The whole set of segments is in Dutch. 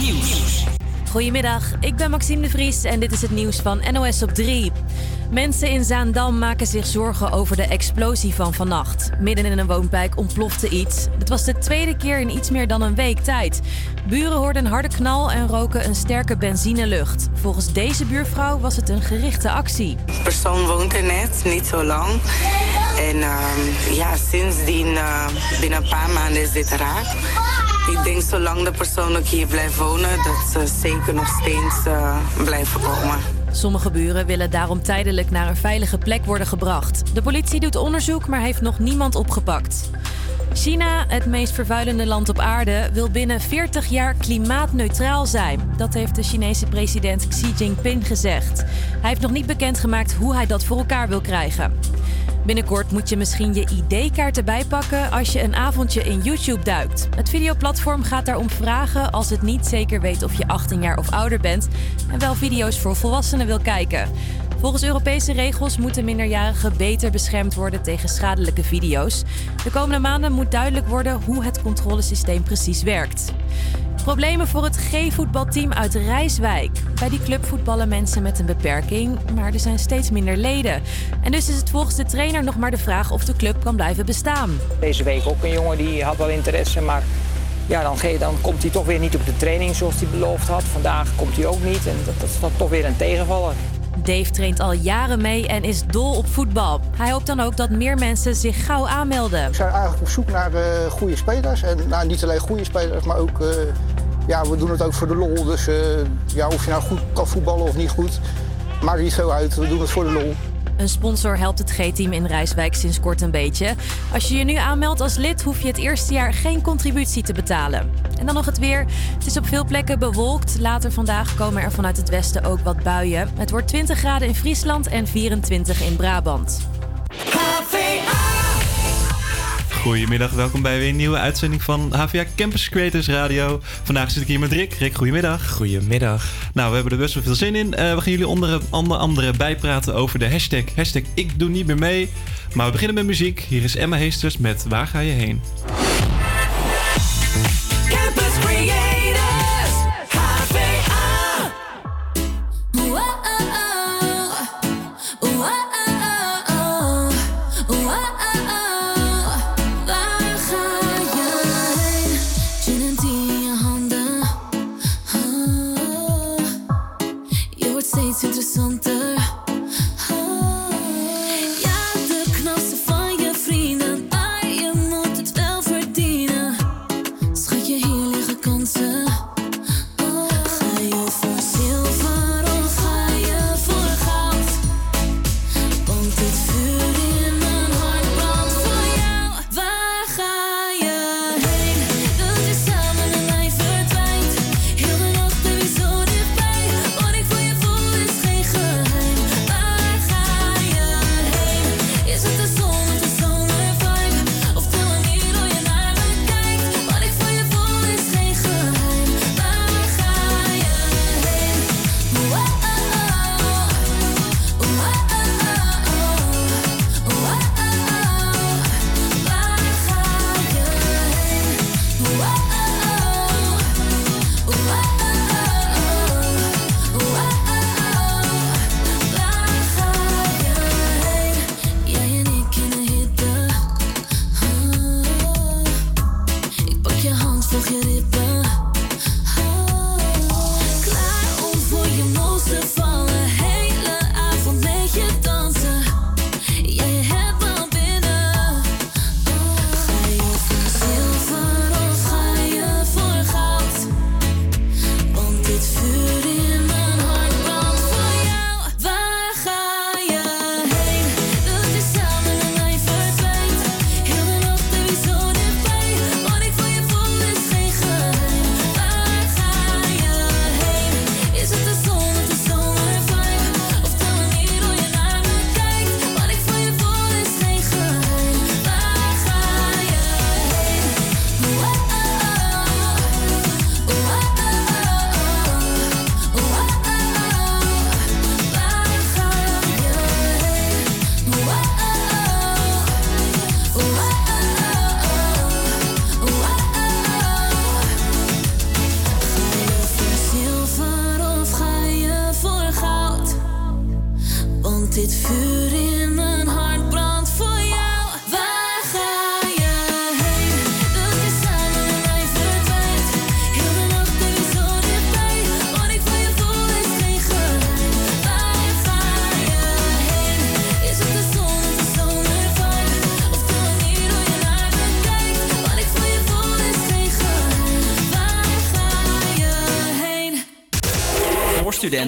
Nieuws. Goedemiddag, ik ben Maxime de Vries en dit is het nieuws van NOS op 3. Mensen in Zaandam maken zich zorgen over de explosie van vannacht. Midden in een woonwijk ontplofte iets. Het was de tweede keer in iets meer dan een week tijd. Buren hoorden een harde knal en roken een sterke benzinelucht. Volgens deze buurvrouw was het een gerichte actie. De persoon woont er net, niet zo lang. En uh, ja, sindsdien, uh, binnen een paar maanden is dit raak. Ik denk zolang de persoon hier blijft wonen, dat ze zeker nog steeds uh, blijven komen. Sommige buren willen daarom tijdelijk naar een veilige plek worden gebracht. De politie doet onderzoek, maar heeft nog niemand opgepakt. China, het meest vervuilende land op aarde, wil binnen 40 jaar klimaatneutraal zijn. Dat heeft de Chinese president Xi Jinping gezegd. Hij heeft nog niet bekendgemaakt hoe hij dat voor elkaar wil krijgen. Binnenkort moet je misschien je ID-kaart erbij pakken als je een avondje in YouTube duikt. Het videoplatform gaat daarom vragen als het niet zeker weet of je 18 jaar of ouder bent en wel video's voor volwassenen wil kijken. Volgens Europese regels moeten minderjarigen beter beschermd worden tegen schadelijke video's. De komende maanden moet duidelijk worden hoe het controlesysteem precies werkt. Problemen voor het G-voetbalteam uit Rijswijk. Bij die club voetballen mensen met een beperking, maar er zijn steeds minder leden. En dus is het volgens de trainer nog maar de vraag of de club kan blijven bestaan. Deze week ook een jongen die had wel interesse, maar ja, dan, dan komt hij toch weer niet op de training zoals hij beloofd had. Vandaag komt hij ook niet en dat, dat is dan toch weer een tegenvaller. Dave traint al jaren mee en is dol op voetbal. Hij hoopt dan ook dat meer mensen zich gauw aanmelden. We zijn eigenlijk op zoek naar uh, goede spelers. En nou, niet alleen goede spelers, maar ook... Uh, ja, we doen het ook voor de lol. Dus uh, ja, of je nou goed kan voetballen of niet goed, maakt niet veel uit. We doen het voor de lol. Een sponsor helpt het G-team in Rijswijk sinds kort een beetje. Als je je nu aanmeldt als lid, hoef je het eerste jaar geen contributie te betalen. En dan nog het weer. Het is op veel plekken bewolkt. Later vandaag komen er vanuit het westen ook wat buien. Het wordt 20 graden in Friesland en 24 in Brabant. Goedemiddag, welkom bij weer een nieuwe uitzending van HVA Campus Creators Radio. Vandaag zit ik hier met Rick. Rick, goedemiddag. Goedemiddag. Nou, we hebben er best wel veel zin in. Uh, we gaan jullie onder, onder andere bijpraten over de hashtag, hashtag ik doe niet meer mee. Maar we beginnen met muziek. Hier is Emma Heesters met Waar ga je heen?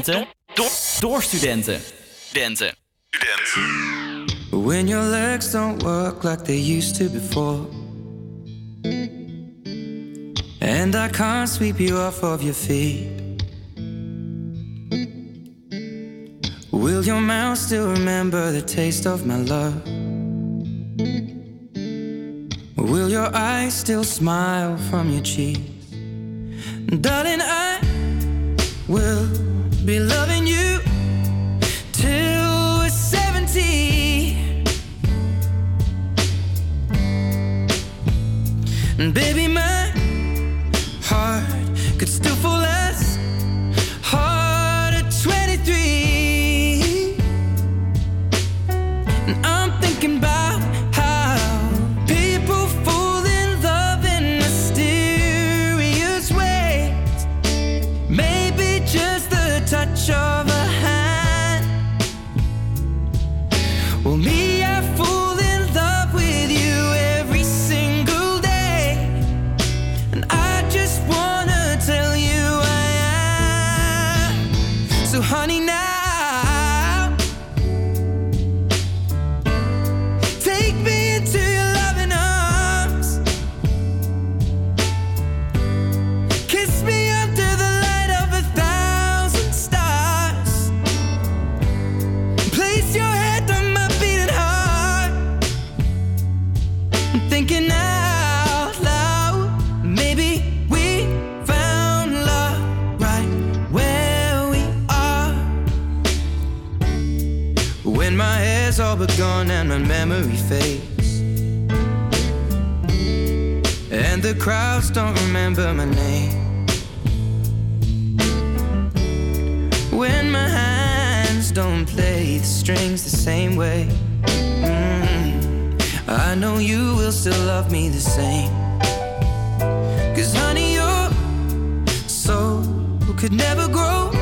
Studenten. Door, door studenten. Studenten. When your legs don't work like they used to before. And I can't sweep you off of your feet. Will your mouth still remember the taste of my love? Will your eyes still smile from your cheeks? Darling, I will be loving you till we're 70. And baby, my heart could still fall as gone and my memory fades. And the crowds don't remember my name. When my hands don't play the strings the same way. Mm, I know you will still love me the same. Cause honey, your soul could never grow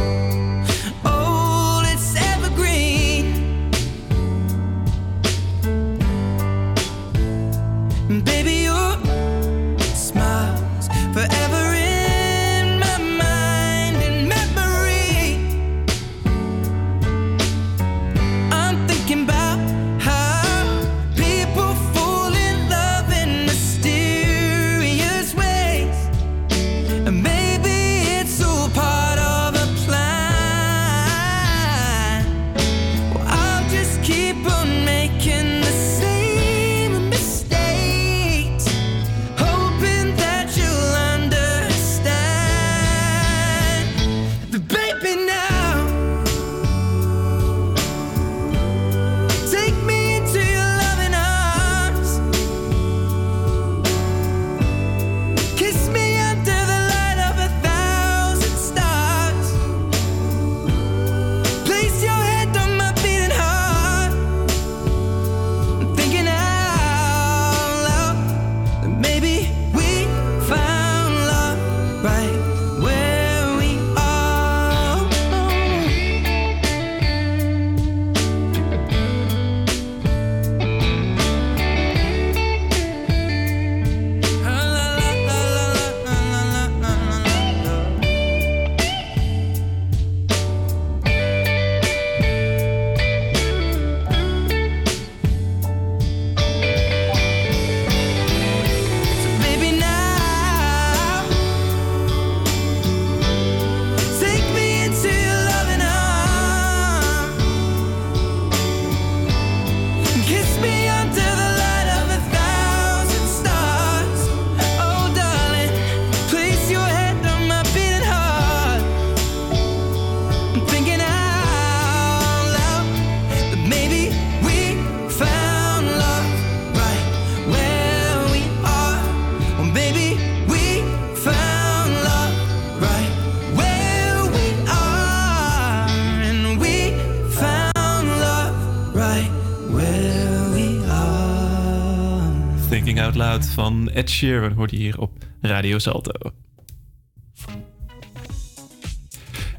Ed Sheeran hoort hier op Radio Salto.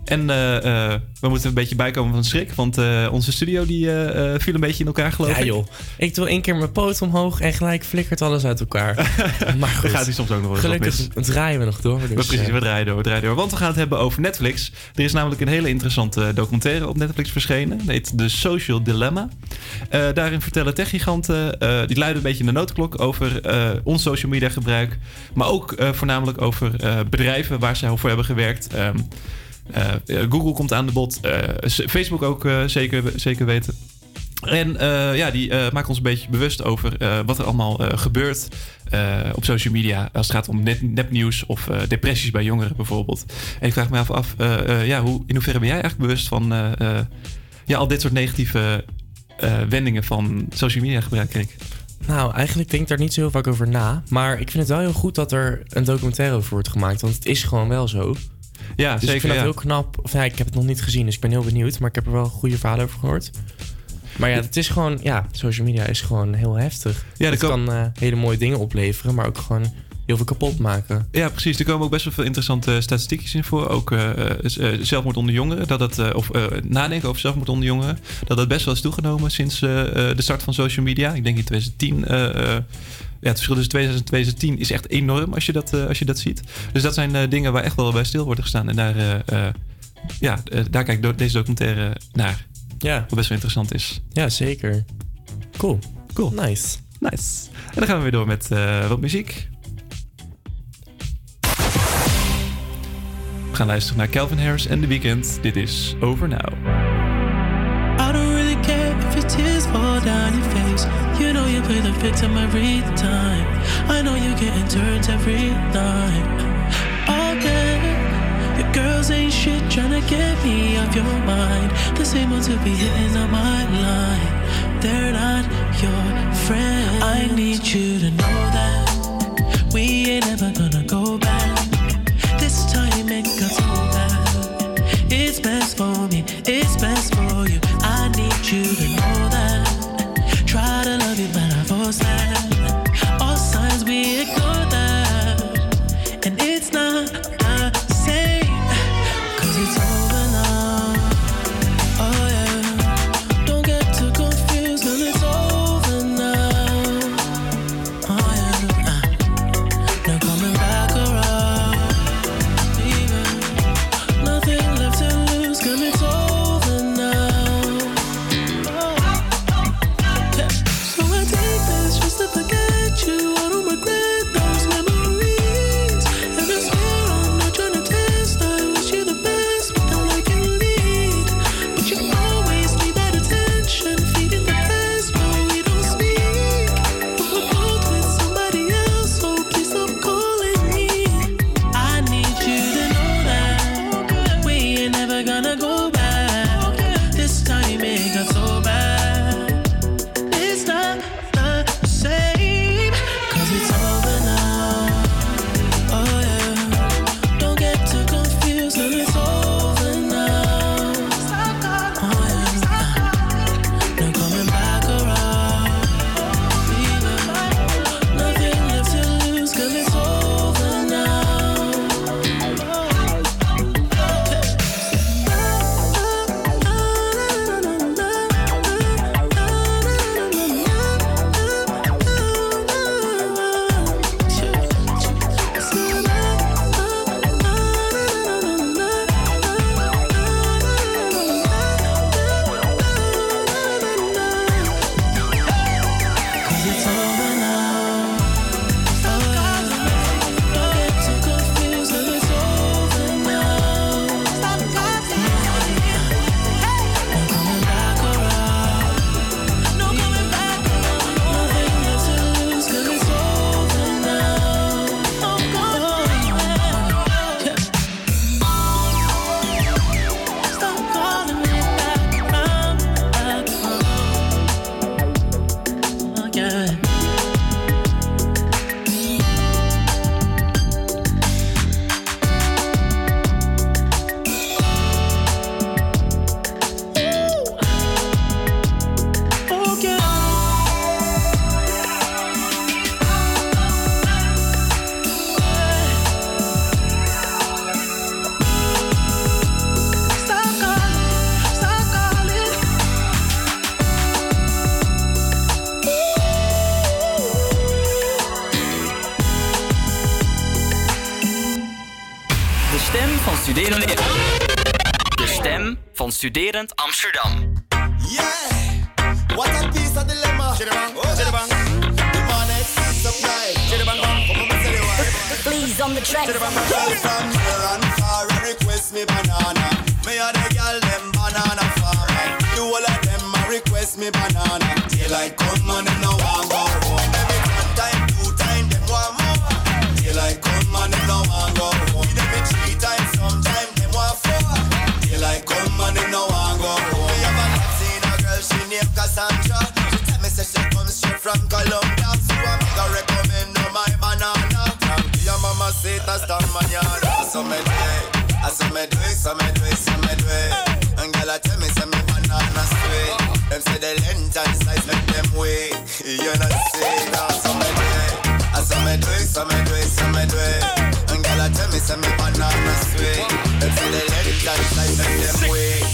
En eh, eh, we moeten een beetje bijkomen van de schrik. Want eh, onze studio die, eh, eh, viel een beetje in elkaar, geloof Ja ik. joh, ik doe één keer mijn poot omhoog en gelijk flikkert alles uit elkaar. maar goed, gaat hij soms ook nog wel eens gelukkig mis. draaien we nog door. Dus, precies, we draaien door, we draaien door. Want we gaan het hebben over Netflix. Er is namelijk een hele interessante documentaire op Netflix verschenen. Dat heet The Social Dilemma. Daarin vertellen techgiganten, die luiden een beetje in de noodklok over ons social media gebruik. Maar ook voornamelijk over bedrijven waar zij voor hebben gewerkt. Ehm, eh, eh, Google komt aan de bod. eh, Facebook ook eh, zeker, zeker weten. En eh, ja, die eh, maken ons een beetje bewust over eh, wat er allemaal eh, gebeurt eh, op social media. Als het gaat om nepnieuws of eh, depressies bij jongeren bijvoorbeeld. En ik vraag me af, af eh, eh, ja, hoe, in hoeverre ben jij eigenlijk bewust van eh, eh, ja, al dit soort negatieve eh, wendingen van social media gebruik, Rick? Nou, eigenlijk denk ik daar niet zo heel vaak over na. Maar ik vind het wel heel goed dat er een documentaire over wordt gemaakt. Want het is gewoon wel zo. Ja, dus zeker. ik vind ja. dat heel knap. Of ja, ik heb het nog niet gezien, dus ik ben heel benieuwd. Maar ik heb er wel goede verhalen over gehoord. Maar ja, het is gewoon... Ja, social media is gewoon heel heftig. Ja, het kom- kan eh, hele mooie dingen opleveren, maar ook gewoon heel veel kapot maken. Ja, precies. Er komen ook best wel veel interessante statistiekjes in voor. Ook eh, eh, eh, zelfmoord onder jongeren. Dat eh, of eh, nadenken over zelfmoord onder jongeren. Dat dat best wel is toegenomen sinds eh, eh, de start van social media. Ik denk in 2010. Ja, het verschil tussen 2000 en 2010 is echt enorm als je dat, eh, als je dat ziet. Dus dat zijn eh, dingen waar echt wel bij stil worden gestaan. En daar, eh, ja, daar kijkt deze documentaire naar. Ja. Wat best wel interessant is. Ja, zeker. Cool. Cool. Nice. Nice. En dan gaan we weer door met wat muziek. We gaan luisteren naar Calvin Harris en The Weeknd. Dit is Over Now. Every time. I know you're getting turns every night. Day, your girls ain't shit trying to get me off your mind. The same ones who be hitting on my line. They're not your friends. I need you to know that we ain't ever gonna go back. This time it got so bad. It's best for me, it's best studerend Amsterdam. Yeah, what a piece of dilemma. Chidabang, oh, chidabang. The man is supply. Chidabang, come on, say the word. Please on the track. Girl from near and far request me banana. Me and the girl them banana farmer. The whole of them a request me banana. Daylight come and them no want go home. Every one time, two time, them want more. Daylight come and them no want go home. No want go home. Me have a love seen a girl she named Cassandra. She tell me say she comes straight from Colombia. So I'm gonna recommend her my banana. From your mama say that's the manana. So me do it, I so me do it, so me do it, so me do it. And girl I tell me say me banana sweet. Them say the length and size make them way. You know say that so me do it, I so me do it, so me do it, so me do it. And girl I tell me say me banana sweet. Them say the length and size make them way.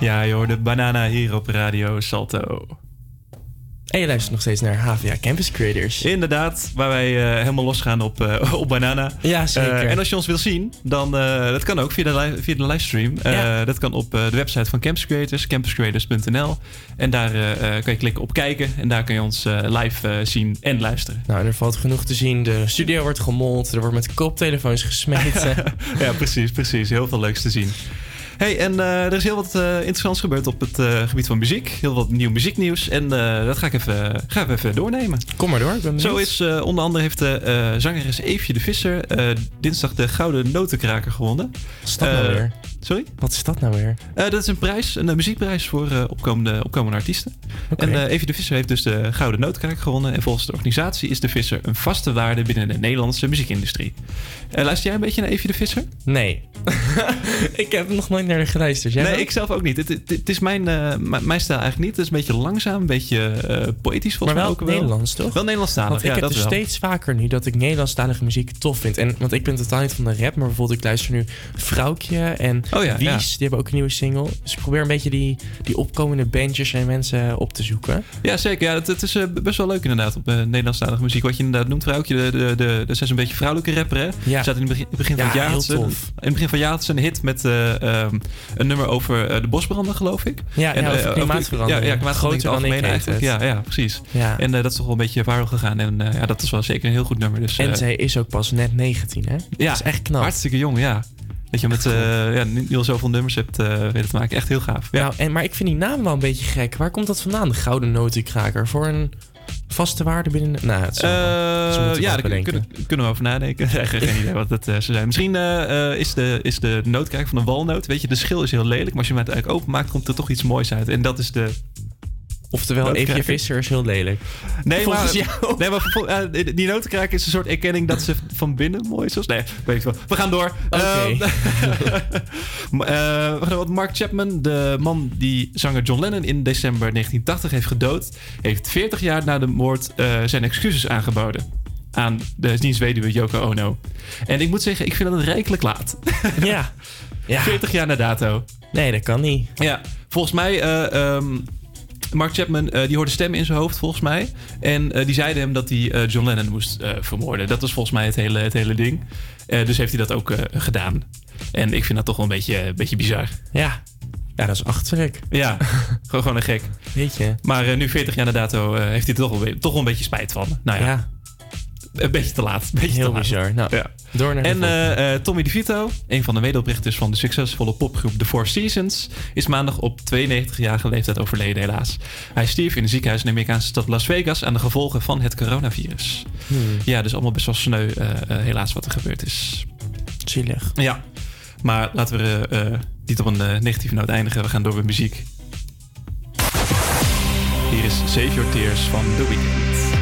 Ja, je hoorde Banana hier op Radio Salto. En je luistert nog steeds naar HVA Campus Creators. Inderdaad, waar wij eh, helemaal losgaan op, eh, op Banana. Ja, zeker. Eh, en als je ons wil zien, dan dat kan ook via de, via de livestream. Ja. Dat kan op de website van Campus Creators, campuscreators.nl. En daar kan je klikken op kijken. En daar kan je ons live zien en luisteren. Nou, er valt genoeg te zien. De studio wordt gemold. Er wordt met koptelefoons gesmeten. ja, precies, precies. Heel veel leuks te zien. Hey, en eh, er is heel wat eh, interessants gebeurd op het eh, gebied van muziek. Heel wat nieuw muzieknieuws. En dat ga ik even, ga ik even doornemen. Kom maar door. Zo is onder andere heeft de zangeres Eefje de Visser dinsdag de Gouden Notenkraker gewonnen. Dat nou weer? Sorry? Wat is dat nou weer? Eh, dat is een prijs, een eh, muziekprijs voor eh, opkomende, opkomende artiesten. En eh Evie de Visser heeft dus de Gouden Nootkraker gewonnen. En volgens de organisatie is de Visser een vaste waarde binnen de Nederlandse muziekindustrie. Luister jij een beetje naar Evie de Visser? Nee. ik heb nog nooit naar haar geluisterd. Jij nee, wel? ik zelf ook niet. Het, het, het is mijn, mijn stijl eigenlijk niet. Het is een beetje langzaam, een beetje poëtisch volgens maar mij ook wel. Nederlands, toch? Wel Nederlandstalig, Want ik ja, heb dat dus wel. steeds vaker nu dat ik Nederlandstalige muziek tof vind. En, want ik ben totaal niet van de rap, maar bijvoorbeeld ik luister nu Vrouwtje en Oh ja, Wies. ja. Die hebben ook een nieuwe single. Dus ik probeer een beetje die, die opkomende bandjes en mensen op te zoeken. Ja, zeker. Ja, het, is eh, best wel leuk inderdaad op eh, Nederlandstalige muziek. Wat je inderdaad noemt, vrouwtje. De, de, is een beetje vrouwelijke rapper, hè? Ja. Zat in het begin, van het jaar. heel tof. In het begin van het jaar had ze een hit met eh, ehm, een nummer over de bosbranden, geloof ik. Ja, ja, over klimaatverandering. Ja, ja klimaatverandering in het algemeen eigenlijk. Ja, ja, precies. En dat is toch wel een beetje viral gegaan. En ja, dat is wel zeker een heel goed nummer. Dus, En zij is ook pas net 19, hè? ja, Dat is echt knap. hartstikke jong, ja. Dat je met eh ja, al zoveel nummers hebt eh weten te maken. Echt heel gaaf. Ja. Nou, en, maar ik vind die naam wel een beetje gek. Waar komt dat vandaan, de Gouden Notenkraker? Voor een vaste waarde binnen... Nou, het zal, Eh, ja, daar kunnen, kunnen we over nadenken. Echt geen idee wat dat zou zijn. Misschien is, de, is de nootkraker van de walnoot. Weet je, de schil is heel lelijk. Maar als je hem uiteindelijk openmaakt, komt er toch iets moois uit. En dat is de. Oftewel. Eefje Visser is heel lelijk. Nee, Volgens maar, jou. Nee, maar eh, die- notenkraker is een soort erkenning dat ze van binnen mooi is. Nee, weet ik wel. We gaan door. Oké. Ehm, eh, we gaan door. Want Mark Chapman, de man die zanger John Lennon in december 1980 heeft gedood, heeft 40 jaar na de moord eh, zijn excuses aangeboden aan de dienstweduwe Yoko Ono. En ik moet zeggen, ik vind dat rijkelijk laat. ja. ja. 40 jaar na dato. Nee, dat kan niet. Ja, volgens mij... eh, ehm, Mark Chapman, eh, die hoorde stemmen in zijn hoofd, volgens mij. En eh, die zeiden hem dat hij eh, John Lennon moest vermoorden. Dat was volgens mij het hele, het hele ding. Dus heeft hij dat ook gedaan. En ik vind dat toch wel een beetje, een beetje bizar. Ja. Ja, dat is achterlijk. Ja, gewoon, gewoon een gek. Weet je. Maar nu 40 jaar na dato heeft hij er toch wel, toch wel een beetje spijt van. Nou ja, Ja. Een beetje te laat. Een beetje Heel te laat. bizar. Nou, Ja. door naar de En eh, Tommy DeVito, een van de medeoprichters van de succesvolle popgroep The Four Seasons, is maandag op 92-jarige leeftijd overleden helaas. Hij stierf in een ziekenhuis in de Amerikaanse stad Las Vegas aan de gevolgen van het coronavirus. Hmm. Ja, dus allemaal best wel sneu eh, helaas wat er gebeurd is. Zielig. Ja, maar laten we niet op een negatieve noot eindigen. We gaan door met muziek. Hier is Save Your Tears van The Weeknd.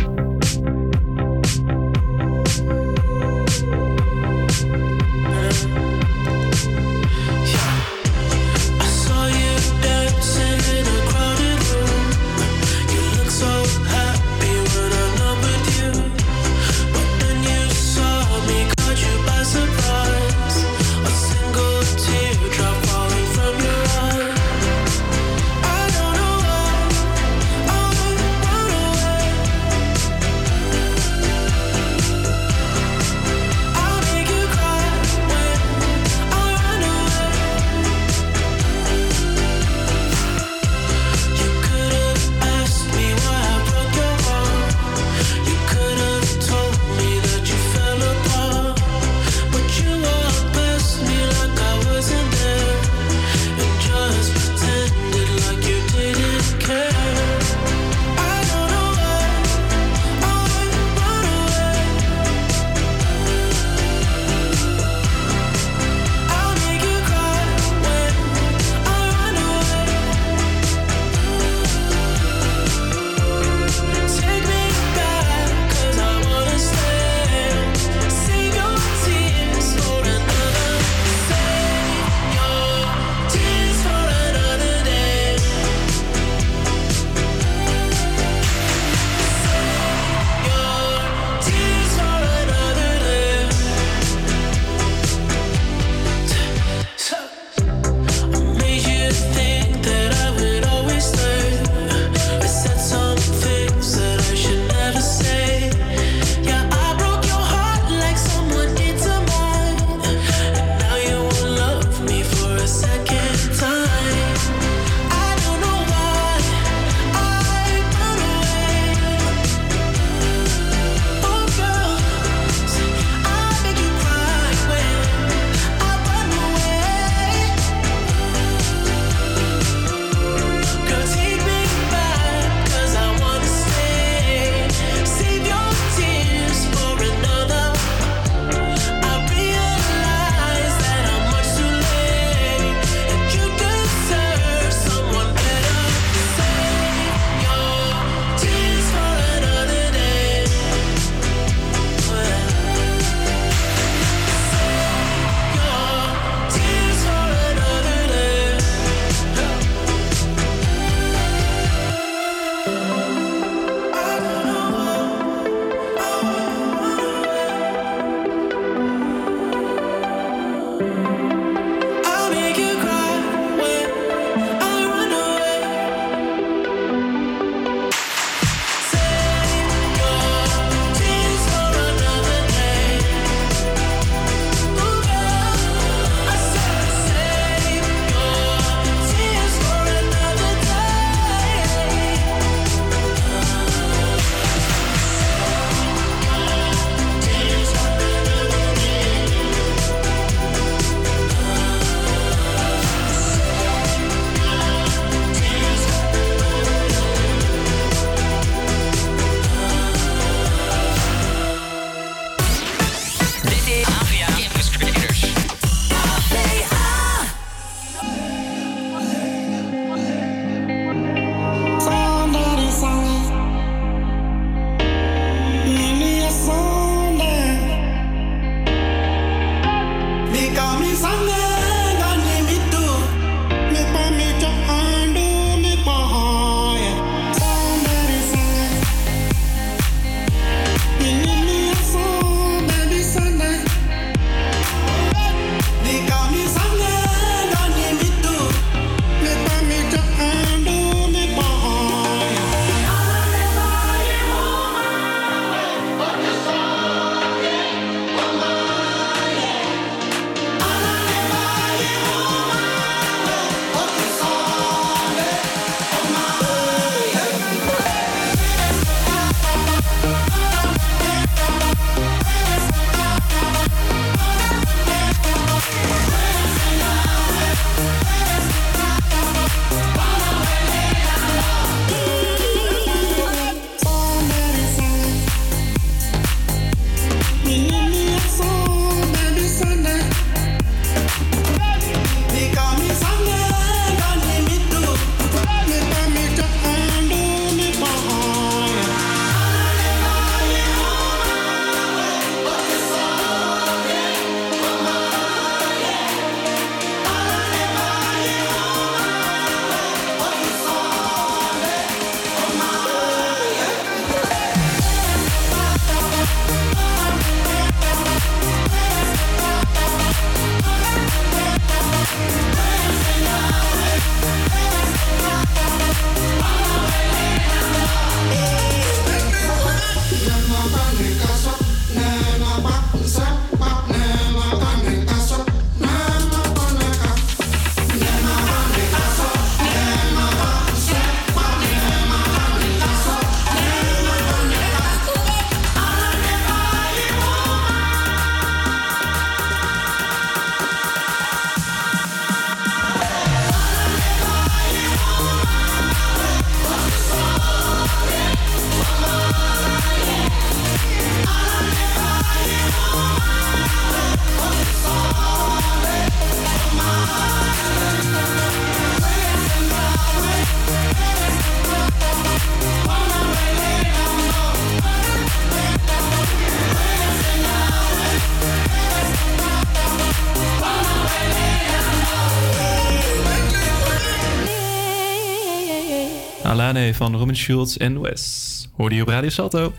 Van Robin Schultz en Wes. Hoorde je op Radio Salto.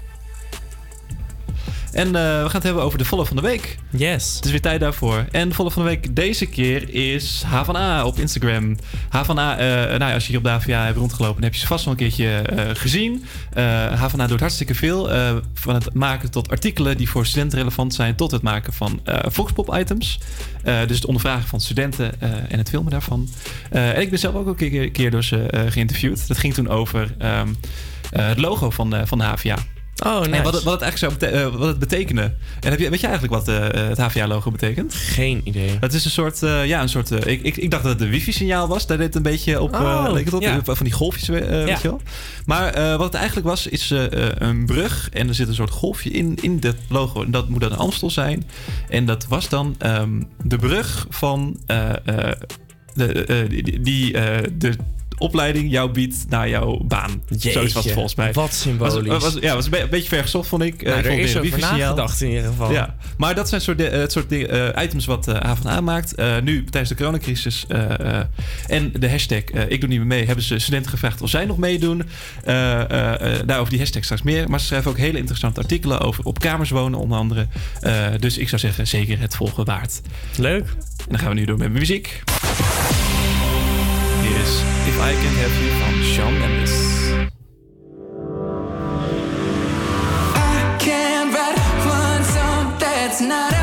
En eh, we gaan het hebben over de volle van de week. Yes. Het is weer tijd daarvoor. En de volle van de week deze keer is H van A op Instagram. H van A, eh, nou ja, als je hier op de AVA hebt rondgelopen, dan heb je ze vast wel een keertje eh, gezien. Eh H van A doet hartstikke veel. eh, van het maken tot artikelen die voor studenten relevant zijn, tot het maken van eh Volkspop-items. Eh, dus het ondervragen van studenten eh, en het filmen daarvan. Eh, en ik ben zelf ook een keer, door ze eh, geïnterviewd. Dat ging toen over ehm, eh, het logo van, eh, van de HVA. Oh, En nice. wat het, wat het eigenlijk zou eh, wat het betekende. En heb je, weet je eigenlijk wat eh, het HVA-logo betekent? Geen idee. Het is een soort, eh, ja, een soort. ik, ik, ik dacht dat het een wifi-signaal was. Daar deed het een beetje op. Oh, leek het op. ja. Van die golfjes, weet je wel. Maar wat het eigenlijk was, is een brug. En er zit een soort golfje in, in dat logo. En dat moet dan een Amstel zijn. En dat was dan ehm, de brug van. de, die, die de opleiding jou biedt naar jouw baan. Zo is wat volgens mij. wat symbolisch. Was, was, ja, was een, be- een beetje ver gezocht, vond ik. Eh, Nou, ik er is over nagedacht in ieder geval. Ja, maar dat zijn soort, eh, het soort eh, items wat eh A van A maakt. Nu, tijdens de coronacrisis en de hashtag Ik doe niet meer mee... hebben ze studenten gevraagd of zij nog meedoen. Daarover die hashtag straks meer. Maar ze schrijven ook hele interessante artikelen over op kamers wonen onder andere. Dus ik zou zeggen, zeker het volgen waard. Leuk. En dan gaan we nu door met muziek. Is If I Can Have You van Shawn Mendes. I can't write one song that's not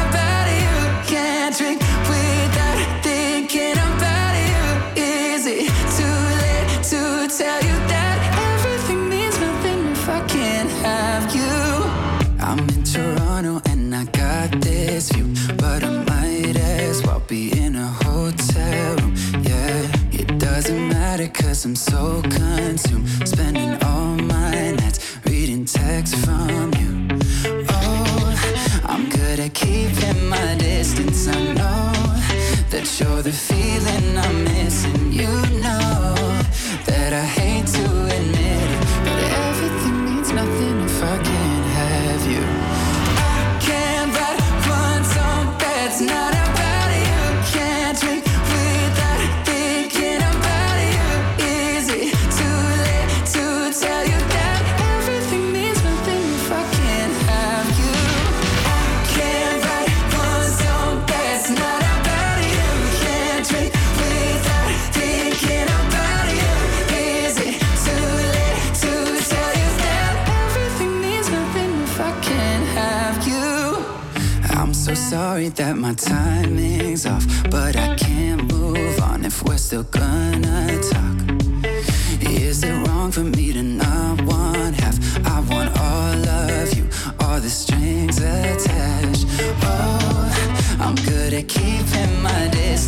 So consumed, spending all my nights reading texts from you. Oh, I'm good at keeping my distance. I know that you're the feeling I'm missing. You know that I sorry that my timing's off, but I can't move on if we're still gonna talk. Is it wrong for me to not want half? I want all of you, all the strings attached. Oh, I'm good at keeping my distance.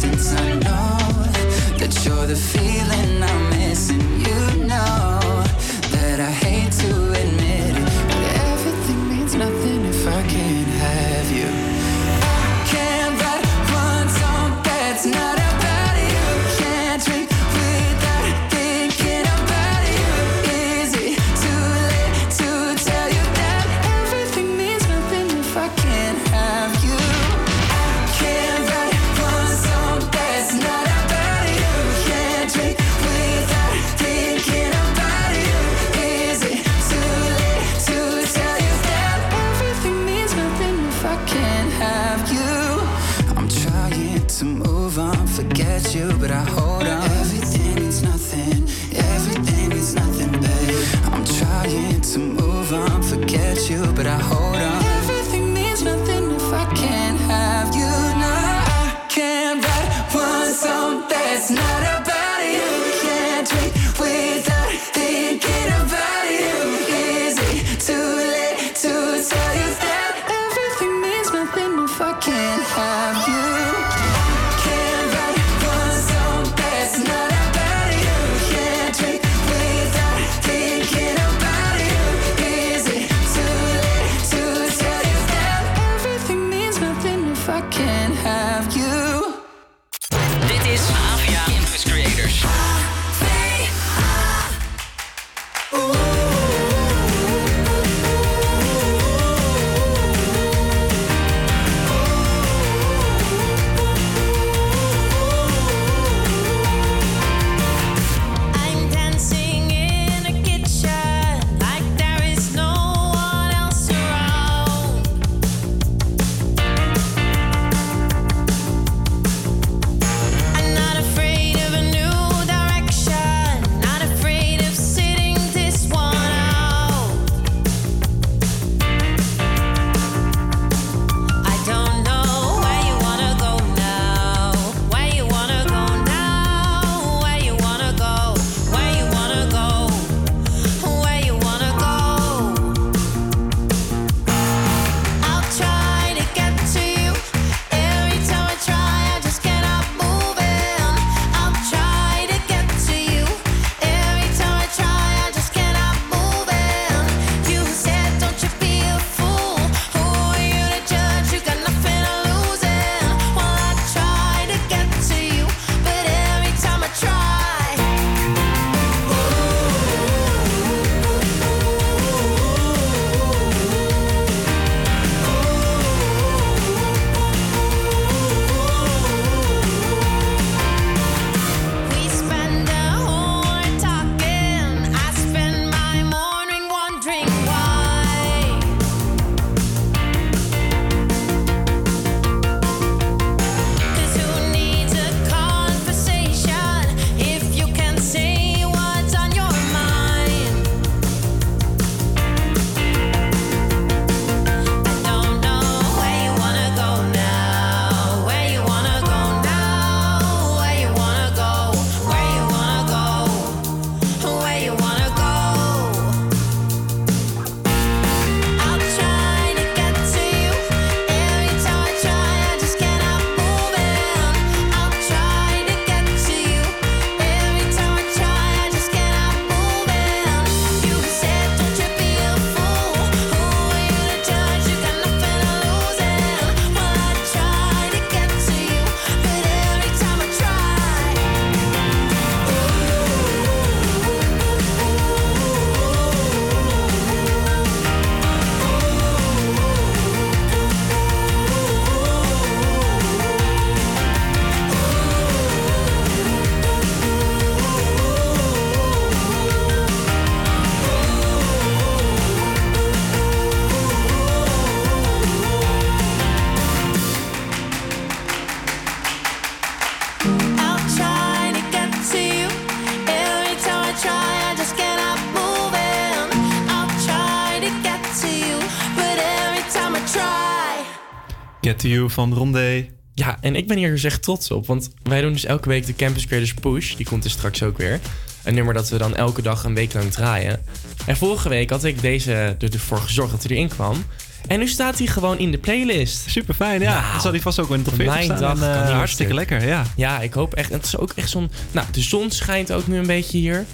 Get to You van Rondé. Ja, en ik ben hier dus echt trots op. Want wij doen dus elke week de Campus Creators Push. Die komt er straks ook weer. Een nummer dat we dan elke dag een week lang draaien. En vorige week had ik deze ervoor gezorgd dat hij erin kwam. En nu staat hij gewoon in de playlist. Super fijn, ja. Dan zal hij vast ook in de top 40 Mijn staan. dag En, kan eh, hartstikke stuk. lekker, ja. Ja, ik hoop echt. Het is ook echt zo'n. Nou, de zon schijnt ook nu een beetje hier.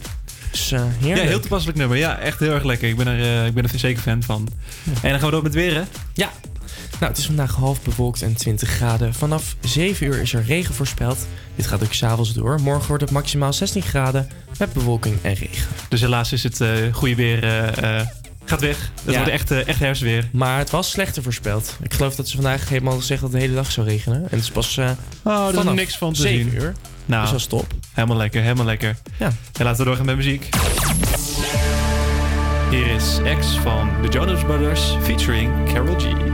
Dus eh heerlijk. Ja, heel toepasselijk nummer. Ja, echt heel erg lekker. Ik ben er, eh, ik ben er zeker fan van. En dan gaan we door met weer, hè? Nou, het is vandaag half bewolkt en 20 graden. Vanaf 7 uur is er regen voorspeld. Dit gaat ook s'avonds door. Morgen wordt het maximaal 16 graden met bewolking en regen. Dus helaas is het eh, goede weer eh, eh, gaat weg. Het Ja. wordt echt, echt herfstweer. Maar het was slechter voorspeld. Ik geloof dat ze vandaag helemaal gezegd dat het de hele dag zou regenen. En het is pas eh Oh, er is niks van te 7 zien. uur. Nou, Dus dat is top. helemaal lekker, helemaal lekker. Ja. En laten we doorgaan met muziek. Hier is X van The Jonas Brothers featuring Carol G.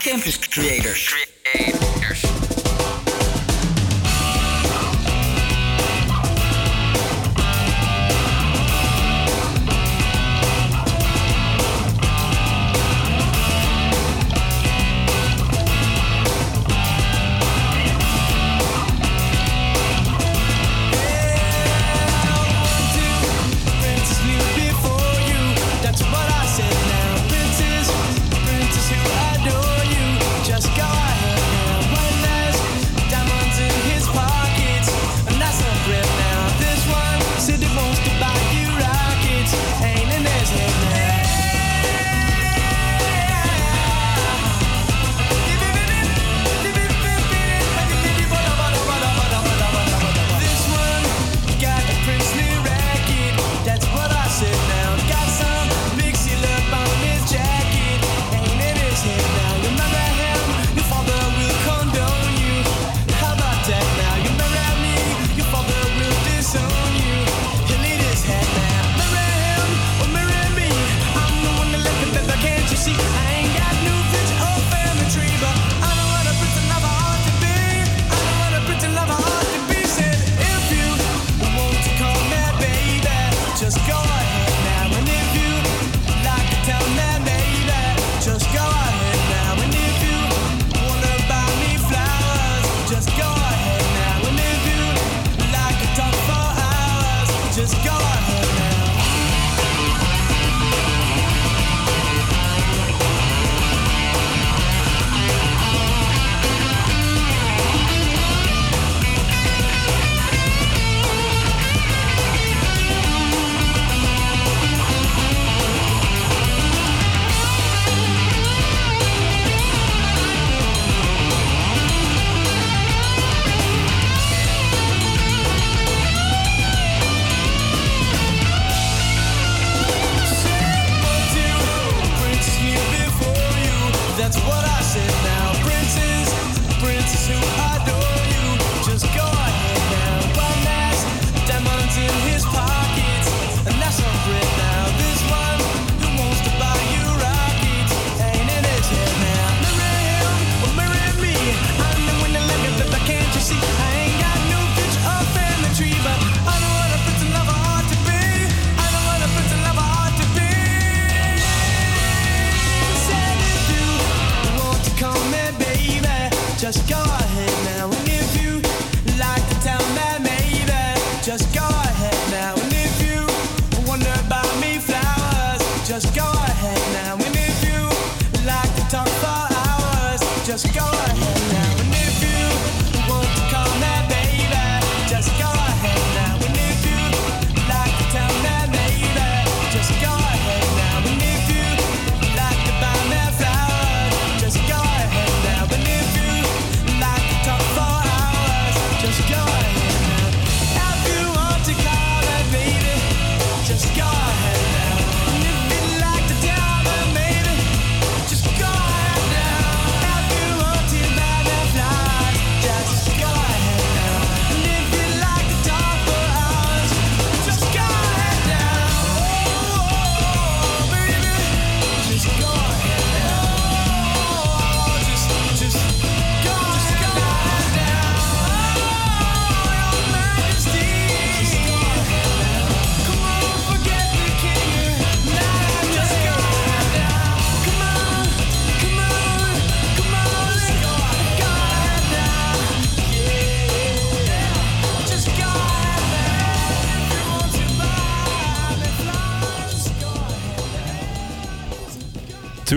Campus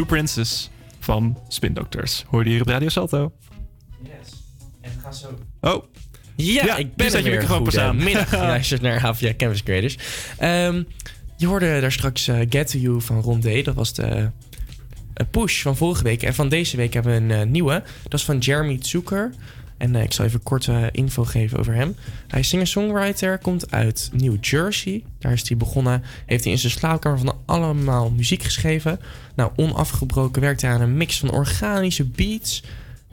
Two Princes van Spin Doctors. Hoorde je hier op Radio Salto? Yes. En ga zo. Oh. Ja, Ja, ik ben zet er je weer. Goedemiddag. Je luistert naar HVA Campus Creators. Ehm, je hoorde daar straks eh, Get To You van Ron D. Dat was de eh, push van vorige week. En van deze week hebben we een eh, nieuwe. Dat is van Jeremy Zucker. En eh, ik zal even kort eh, info geven over hem. Hij is singer-songwriter, komt uit New Jersey. Daar is hij begonnen. Heeft hij in zijn slaapkamer van allemaal muziek geschreven. Nou, onafgebroken werkt hij aan een mix van organische beats.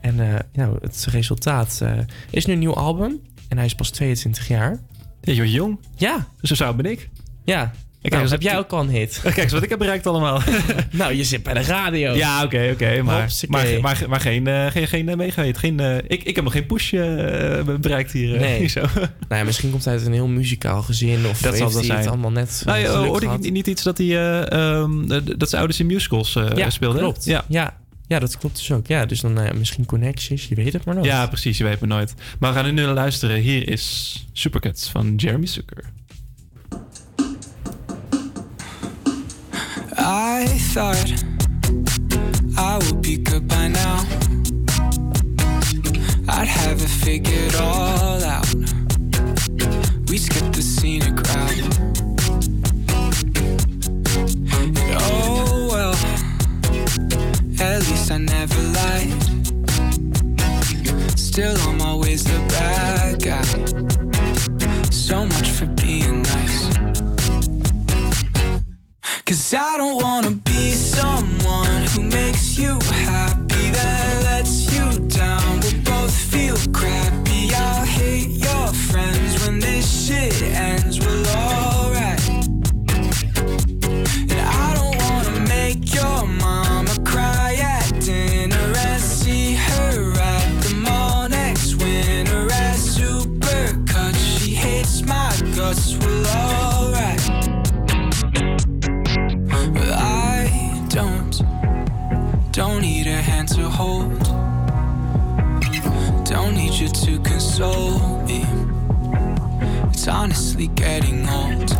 En eh, nou, het resultaat is nu een nieuw album. En hij is pas 22 jaar. Je bent jong. Ja. Zo zou ben ik. Ja. Nou, eens heb jij ook al een hit? Kijk eens wat ik heb bereikt allemaal. nou, je zit bij de radio. Ja, oké, oké. maar, maar, maar, maar geen, eh, geen, geen uh, meegeheet. Geen, eh, ik, ik heb nog geen push eh, bereikt hier. eh, Nee. zo. nou ja, misschien komt hij uit een heel muzikaal gezin. Of Dat zal zijn. het allemaal net Nou, ja, hoorde ik niet iets dat hij eh, ehm, eh, dat zijn ouders in musicals eh Ja, speelden? klopt. Ja. Ja. Ja, dat klopt dus ook. Ja, dus dan eh, misschien connecties, je weet het maar nooit. ja, precies. Je weet me nooit. Maar we gaan nu naar luisteren. Hier is Supercuts van Jeremy Zucker. I thought I would be good by now. I'd have it figured all out. We skipped the scenic route. And oh well, at least I never lied. Still on my ways the bad guy. So much I don't wanna be someone me. It's honestly getting old.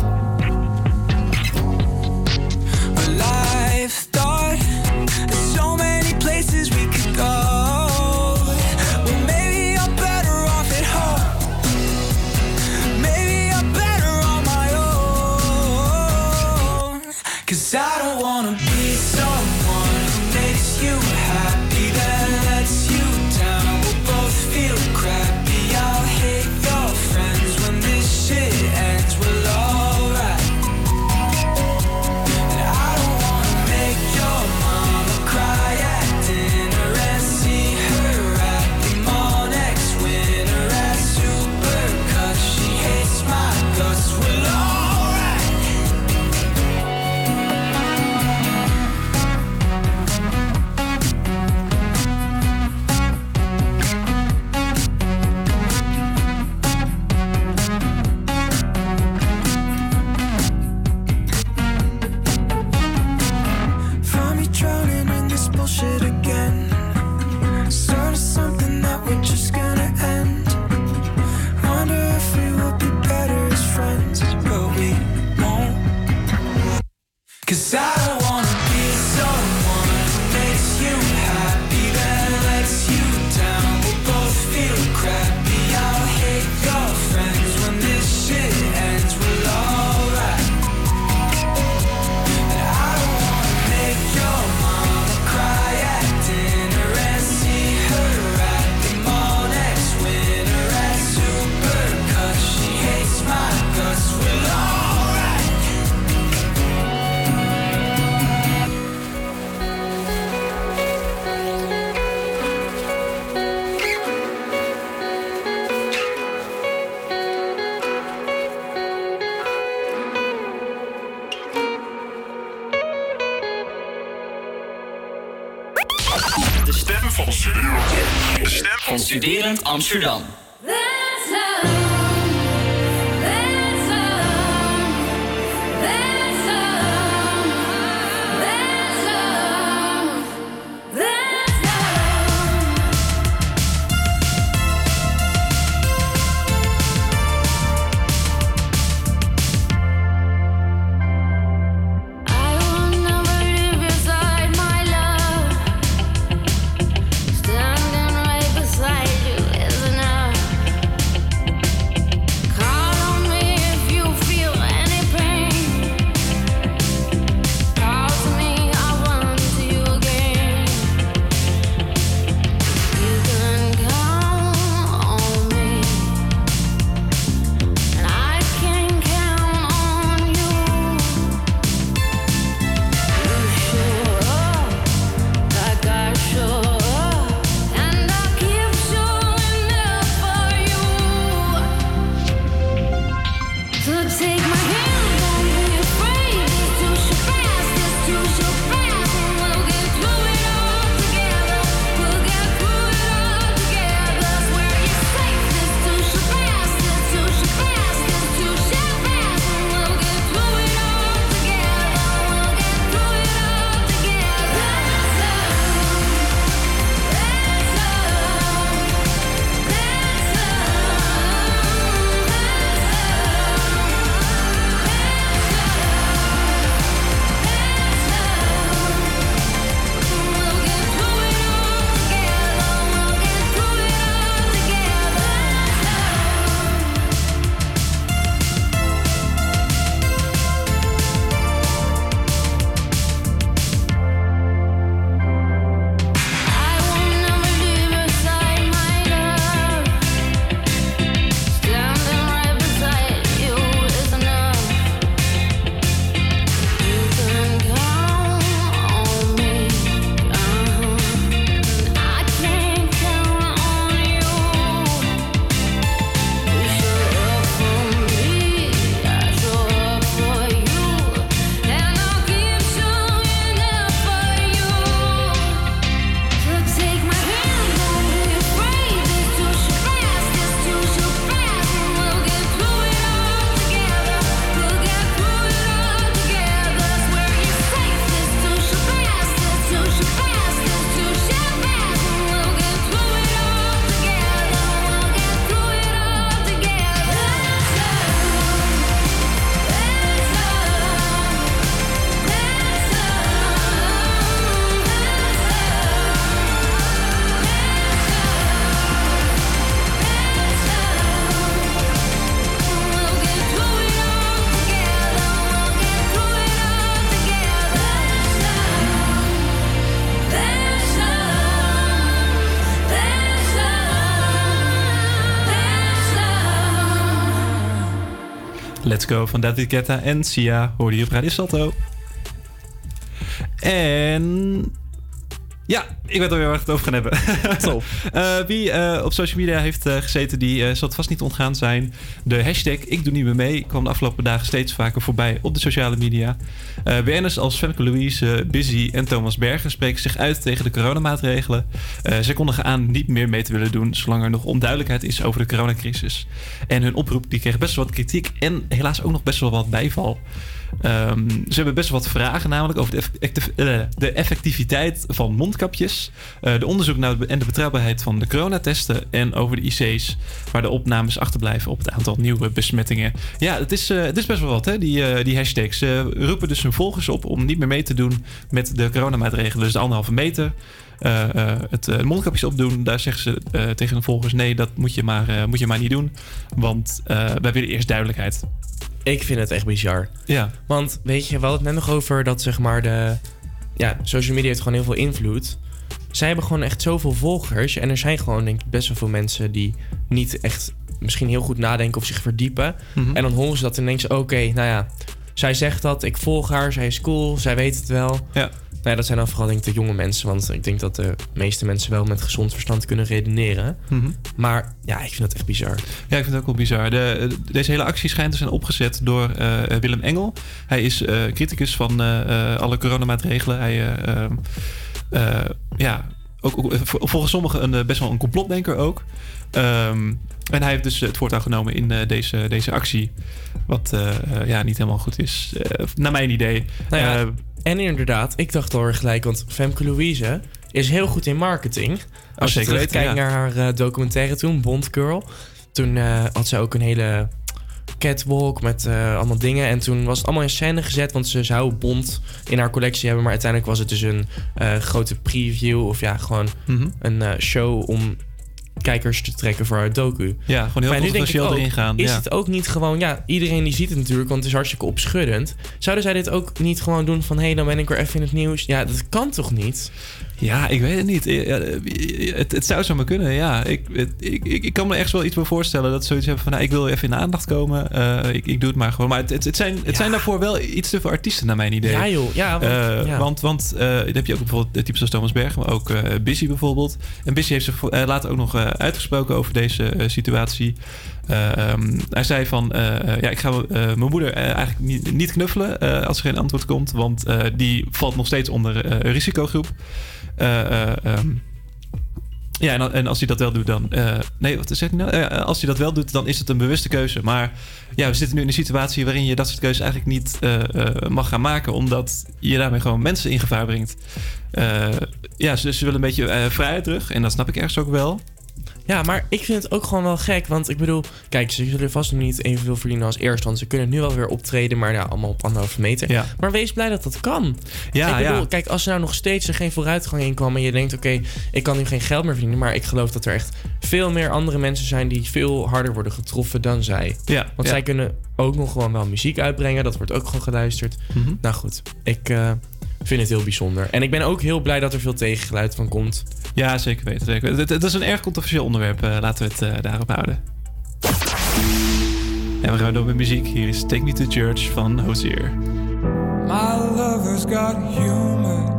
Thought there's so many places we could go. Well, maybe I'm Studerend Amsterdam. Let's Go van David Guetta en Sia hoorde je op Radio Salto. En ja, ik weet alweer waar we het over gaan hebben. Top. Eh, wie eh, op social media heeft eh, gezeten, die zal het vast niet ontgaan zijn. De hashtag Ik Doe Niet Meer Mee kwam de afgelopen dagen steeds vaker voorbij op de sociale media. BN'ers als Femke Louise, Busy en Thomas Bergen spreken zich uit tegen de coronamaatregelen. Zij kondigen aan niet meer mee te willen doen zolang er nog onduidelijkheid is over de coronacrisis. En hun oproep die kreeg best wel wat kritiek en helaas ook nog best wel wat bijval. Ehm, ze hebben best wat vragen, namelijk over de, eh, de effectiviteit van mondkapjes, eh, de onderzoek naar de, en de betrouwbaarheid van de coronatesten en over de IC's, waar de opnames achterblijven op het aantal nieuwe besmettingen. Ja, het is, eh, best wel wat, hè, die, die hashtags. Ze roepen dus hun volgers op om niet meer mee te doen met de coronamaatregelen. Dus de anderhalve meter. het mondkapjes opdoen, daar zeggen ze tegen hun volgers: nee, dat moet je maar, moet je maar niet doen. Want wij willen eerst duidelijkheid. Ik vind het echt bizar. Ja. Want weet je, we hadden het net nog over dat zeg maar de... Ja, social media heeft gewoon heel veel invloed. Zij hebben gewoon echt zoveel volgers. En er zijn gewoon denk ik best wel veel mensen die niet echt misschien heel goed nadenken of zich verdiepen. Mhm. En dan horen ze dat en denken ze, oké, nou ja, zij zegt dat, ik volg haar, zij is cool, zij weet het wel. Ja. Nou dat zijn dan vooral denk ik de jonge mensen, want ik denk dat de meeste mensen wel met gezond verstand kunnen redeneren. Mhm. Maar ja, ik vind dat echt bizar. Ja, ik vind het ook wel bizar. De, deze hele actie schijnt te zijn opgezet door eh, Willem Engel. Hij is eh, criticus van eh, eh, alle coronamaatregelen. Hij, eh, ehm, eh, ja, ook, ook, eh, vol- volgens sommigen een, eh, best wel een complotdenker ook. Ehm, en hij heeft dus het voortouw genomen in eh, deze, deze actie. Wat eh, eh, ja, niet helemaal goed is, eh, naar mijn idee. Nou ja, Eh, en inderdaad, ik dacht al gelijk, want Femke Louise is heel goed in marketing. Als je terugkijkt weten, ja. naar haar eh, documentaire toen, Bond Girl. Toen eh, had ze ook een hele catwalk met eh, allemaal dingen. En toen was het allemaal in scène gezet, want ze zou Bond in haar collectie hebben. Maar uiteindelijk was het dus een grote preview of ja, gewoon Mhm. een show om kijkers te trekken voor haar docu. Ja, gewoon heel Maar nu denk ik controversieel ook, erin gaan, Is ja. het ook niet gewoon, ja, iedereen die ziet het natuurlijk, want het is hartstikke opschuddend. Zouden zij dit ook niet gewoon doen van, hé, hey, dan ben ik weer even in het nieuws? Ja, dat kan toch niet? Ja, ik weet het niet. Eh, Het, het zou zo maar kunnen, ja. Ik, het- ik, ik, kan me echt wel iets bij voorstellen dat ze zoiets hebben van... Nou, ik wil even in de aandacht komen. Eh, ik, ik doe het maar gewoon. Maar het, het, het zijn, het zijn daarvoor wel iets te veel artiesten naar mijn idee. Ja, joh. Ja, want- Eh, ja. Want, want dan heb je ook bijvoorbeeld types als Thomas Berg... maar ook Busy bijvoorbeeld. En Busy heeft zich later ook nog uitgesproken over deze situatie. Eh, ehm, hij zei van... ja, ik ga mijn moeder eigenlijk niet, niet knuffelen... als er geen antwoord komt. Want die valt nog steeds onder een risicogroep. Eh, eh, ehm, ja, en, als hij dat wel doet, dan. eh, nee, wat zeg nou? Als hij dat wel doet, dan is het een bewuste keuze. Maar ja, we zitten nu in een situatie waarin je dat soort keuzes eigenlijk niet mag gaan maken, omdat je daarmee gewoon mensen in gevaar brengt. Ja, ze, ze willen een beetje vrijheid terug en dat snap ik ergens ook wel. Ja, maar ik vind het ook gewoon wel gek. Want ik bedoel, kijk, ze zullen vast nog niet evenveel verdienen als eerst. Want ze kunnen nu wel weer optreden, maar ja, allemaal op anderhalve meter. Ja. Maar wees blij dat dat kan. Ja, ik bedoel, ja. kijk, als er nou nog steeds er geen vooruitgang in kwam... en je denkt, oké, ik kan nu geen geld meer verdienen... maar ik geloof dat er echt veel meer andere mensen zijn... die veel harder worden getroffen dan zij. Ja, Want ja. zij kunnen ook nog gewoon wel muziek uitbrengen. Dat wordt ook gewoon geluisterd. Mhm. Nou goed, ik eh, vind het heel bijzonder. En ik ben ook heel blij dat er veel tegengeluid van komt. Ja, zeker weten. Zeker. weten. Het, het is een erg controversieel onderwerp. eh, laten we het eh, daarop houden. En we gaan door met muziek. Hier is Take Me to Church van Hozier. My lover's got humor.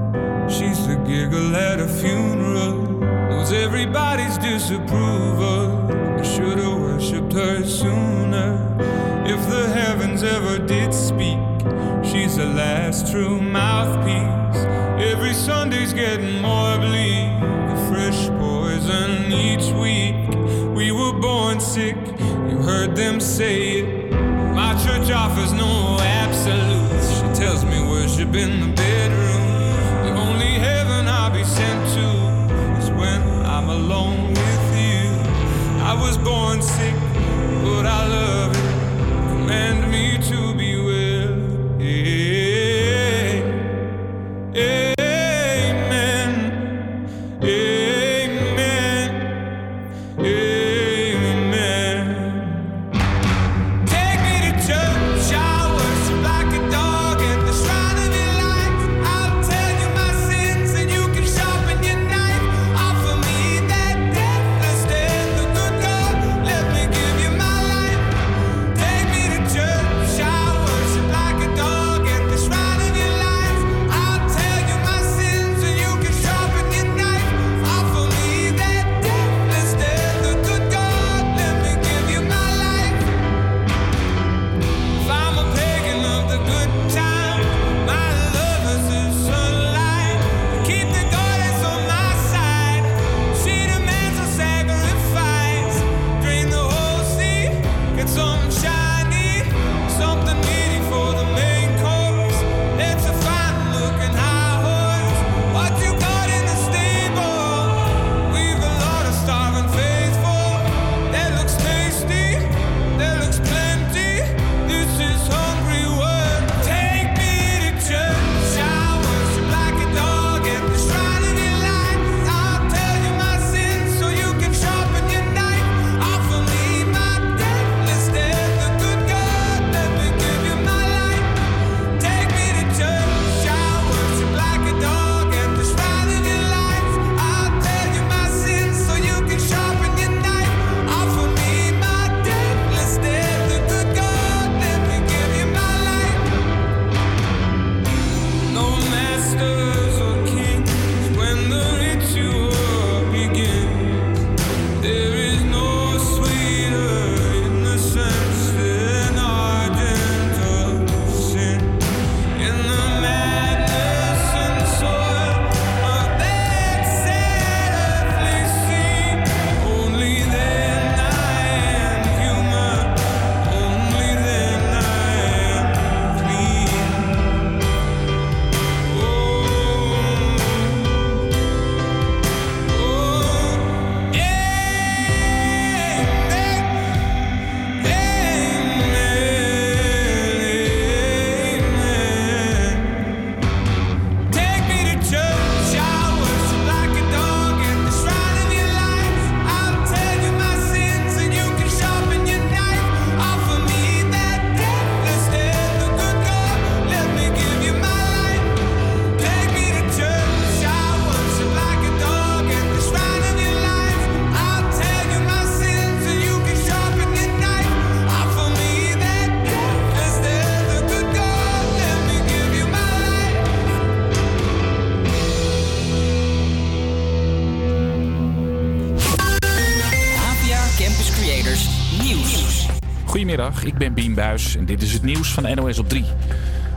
She's the giggle at a funeral. Knows everybody's disapproval. I should have worshipped her sooner. If the heavens ever did speak, she's the last true mouthpiece. Every Sunday's getting more bleak. A fresh poison each week. We were born sick, you heard them say it. My church offers no absolutes. She tells me worship in the bedroom. The only heaven I'll be sent to is when I'm alone with you. I was born sick, but I love it. Command me ik ben Bien Buis en dit is het nieuws van NOS op 3.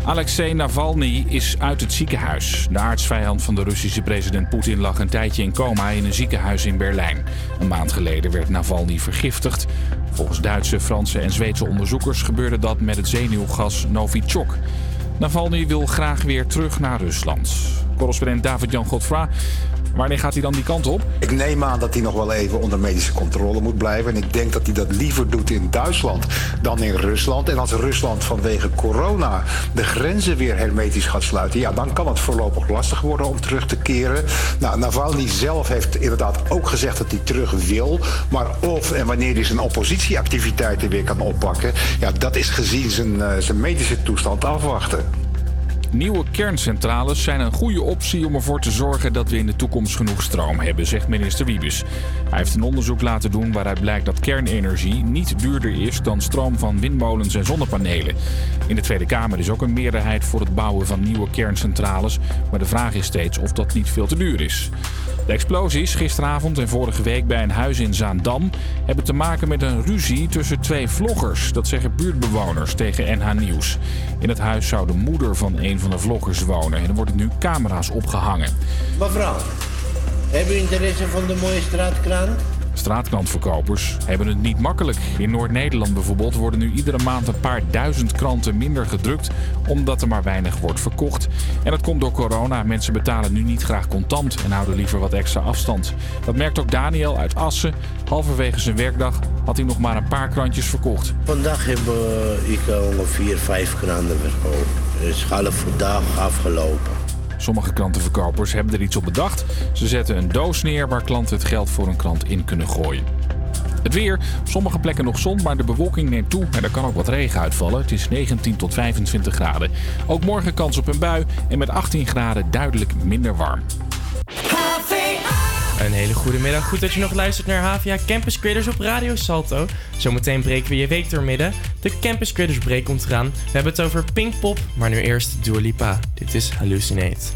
Alexei Navalny is uit het ziekenhuis. De aardsvijand van de Russische president Poetin lag een tijdje in coma in een ziekenhuis in Berlijn. Een maand geleden werd Navalny vergiftigd. Volgens Duitse, Franse en Zweedse onderzoekers gebeurde dat met het zenuwgas Novichok. Navalny wil graag weer terug naar Rusland. Correspondent David-Jan Godfra, wanneer gaat hij dan die kant op? Ik neem aan dat hij nog wel even onder medische controle moet blijven. En ik denk dat hij dat liever doet in Duitsland dan in Rusland. En als Rusland vanwege corona de grenzen weer hermetisch gaat sluiten, ja, dan kan het voorlopig lastig worden om terug te keren. Nou, Navalny zelf heeft inderdaad ook gezegd dat hij terug wil. Maar of en wanneer hij zijn oppositieactiviteiten weer kan oppakken, ja, dat is gezien zijn, eh, zijn medische toestand afwachten. Nieuwe kerncentrales zijn een goede optie om ervoor te zorgen dat we in de toekomst genoeg stroom hebben, zegt minister Wiebes. Hij heeft een onderzoek laten doen waaruit blijkt dat kernenergie niet duurder is dan stroom van windmolens en zonnepanelen. In de Tweede Kamer is ook een meerderheid voor het bouwen van nieuwe kerncentrales, maar de vraag is steeds of dat niet veel te duur is. De explosies gisteravond en vorige week bij een huis in Zaandam hebben te maken met een ruzie tussen twee vloggers. Dat zeggen buurtbewoners tegen NH Nieuws. In het huis zou de moeder van een van de vloggers wonen en er worden nu camera's opgehangen. Mevrouw, hebben u interesse van de mooie straatkraan? Straatkrantverkopers hebben het niet makkelijk. In Noord-Nederland bijvoorbeeld worden nu iedere maand een paar duizend kranten minder gedrukt, omdat er maar weinig wordt verkocht. En dat komt door corona. Mensen betalen nu niet graag contant en houden liever wat extra afstand. Dat merkt ook Daniel uit Assen. Halverwege zijn werkdag had hij nog maar een paar krantjes verkocht. Vandaag heb eh, ik ongeveer vijf kranten verkocht. Dus half dag afgelopen. Sommige krantenverkopers hebben er iets op bedacht. Ze zetten een doos neer waar klanten het geld voor een krant in kunnen gooien. Het weer. Op sommige plekken nog zon, maar de bewolking neemt toe en er kan ook wat regen uitvallen. Het is 19 tot 25 graden. Ook morgen kans op een bui en met 18 graden duidelijk minder warm. Een hele goede middag. Goed dat je nog luistert naar HVA Campus Creators op Radio Salto. Zometeen breken we je week doormidden. De Campus Creators Break komt eraan. We hebben het over Pinkpop, maar nu eerst Dua Lipa. Dit is Hallucinate.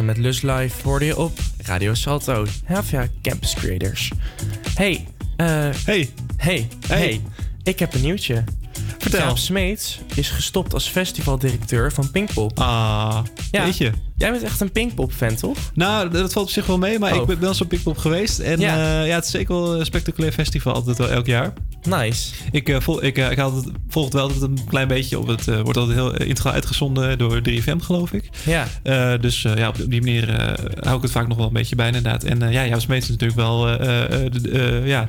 Met Lust Live hoorde je op Radio Salto, HVA Campus Creators. Hey, eh hey. hey, hey, ik heb een nieuwtje. Vertel. Jaap Smeets is gestopt als festivaldirecteur van Pinkpop. Ah, ja. weet je. Jij bent echt een Pinkpop-fan, toch? Nou, dat valt op zich wel mee, maar ik oh. ben wel zo'n Pinkpop geweest. En ja. Eh, ja. het is zeker wel een spectaculair festival, altijd wel elk jaar. Nice. Ik, uh, vol, ik, eh, ik had het, volg het wel altijd een klein beetje op. Het eh, wordt altijd heel integraal uitgezonden door 3FM, geloof ik. Ja. dus ja, op die manier hou ik het vaak nog wel een beetje bij, inderdaad. En ja, jouw was is natuurlijk wel ja,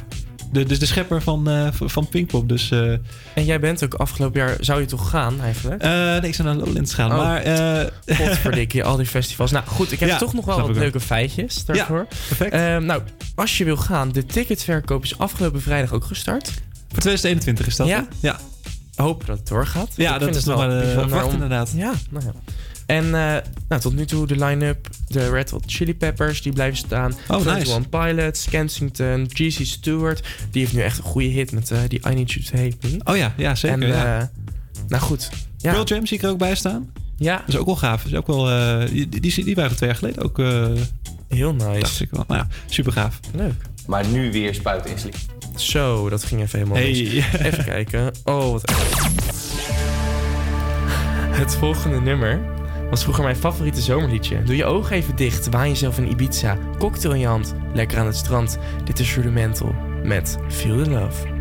de, dus de schepper van, uh, van Pinkpop. Dus, eh, en jij bent ook afgelopen jaar, zou je toch gaan eigenlijk? Eh, nee, ik zou naar Lowlands gaan. Oh, maar, uh, al die festivals. Nou goed, ik heb toch nog wel wat leuke feitjes daarvoor. Ja, perfect. Ehm, nou, als je wil gaan, de ticketverkoop is afgelopen vrijdag ook gestart. Voor 2021 is dat, Ja. Ja. Hopen dat het doorgaat. Ja, dat is nog wel, een wacht inderdaad. Ja, nou ja. En eh, nou, tot nu toe de line-up. De Red Hot Chili Peppers, die blijven staan. Oh, nice. 21 Pilots, Kensington, GC Stewart. Die heeft nu echt een goede hit met eh, die I Need You To Hate Me. Oh ja, ja zeker. En, ja. eh, nou goed. Ja. Pearl Jam zie ik er ook bij staan. Ja. Dat is ook wel gaaf. Is ook wel, eh, die, die, die waren twee jaar geleden ook... eh, Heel nice. Dacht ik wel. Nou ja, super gaaf. Leuk. Maar nu weer spuiten in sleep. Zo, dat ging even helemaal Hey. mis. Even kijken. Oh, wat erg. Het volgende nummer was vroeger mijn favoriete zomerliedje. Doe je ogen even dicht, waan jezelf in Ibiza. Cocktail in je hand, lekker aan het strand. Dit is Rudimental met Feel the Love.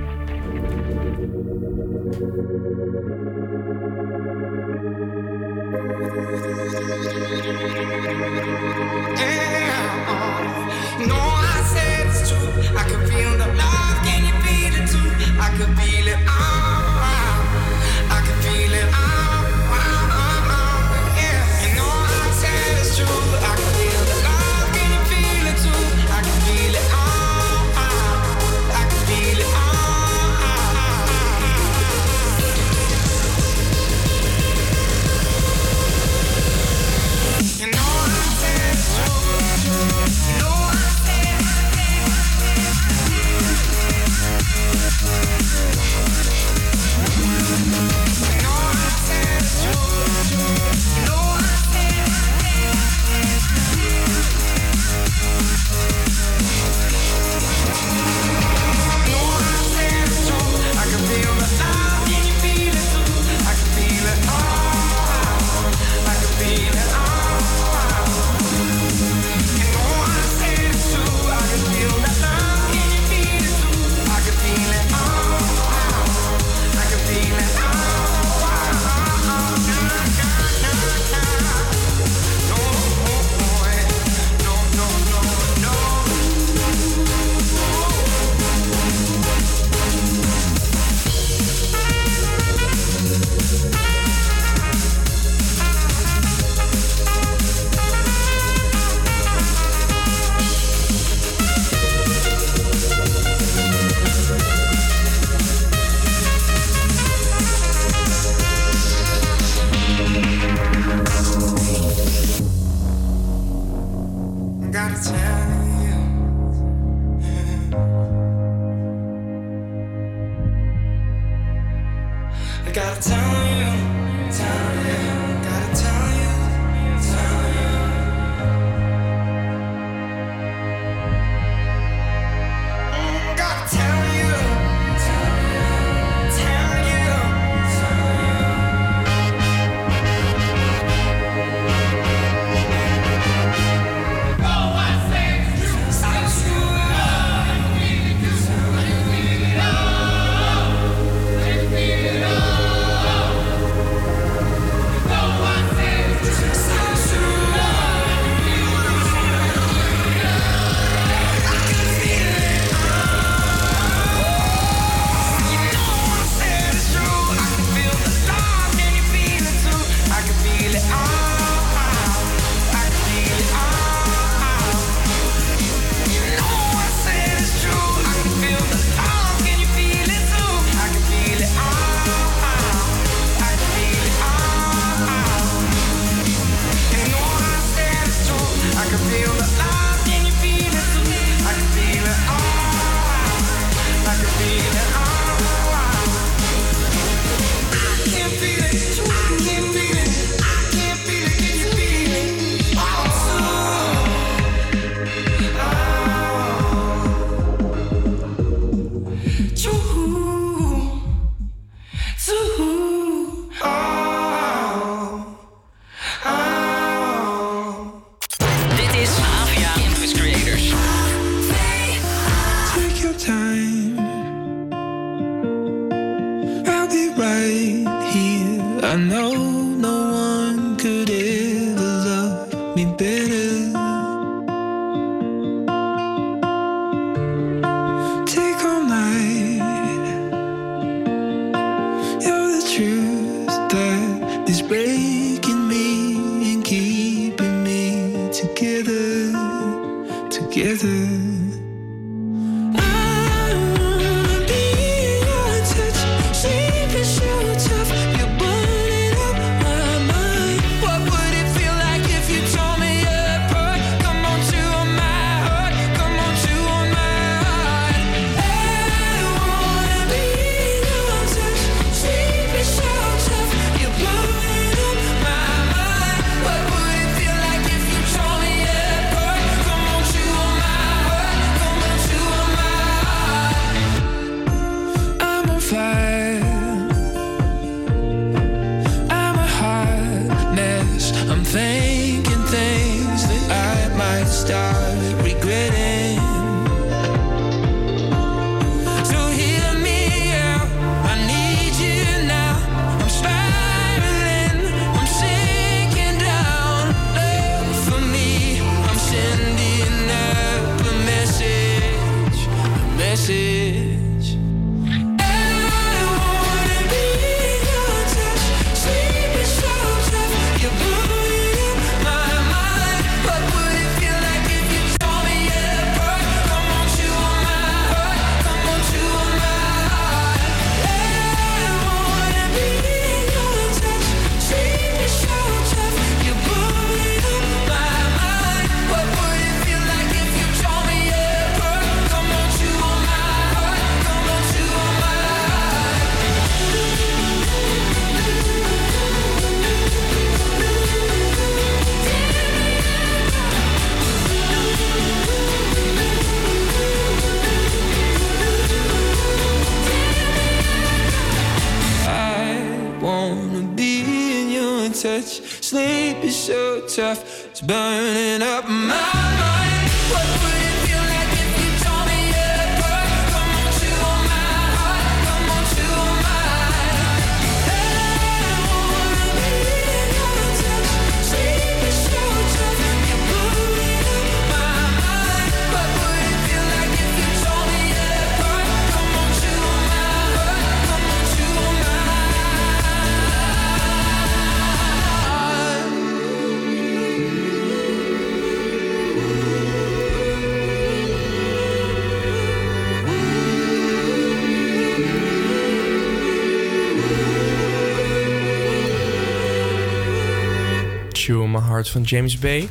Heart van James Bay.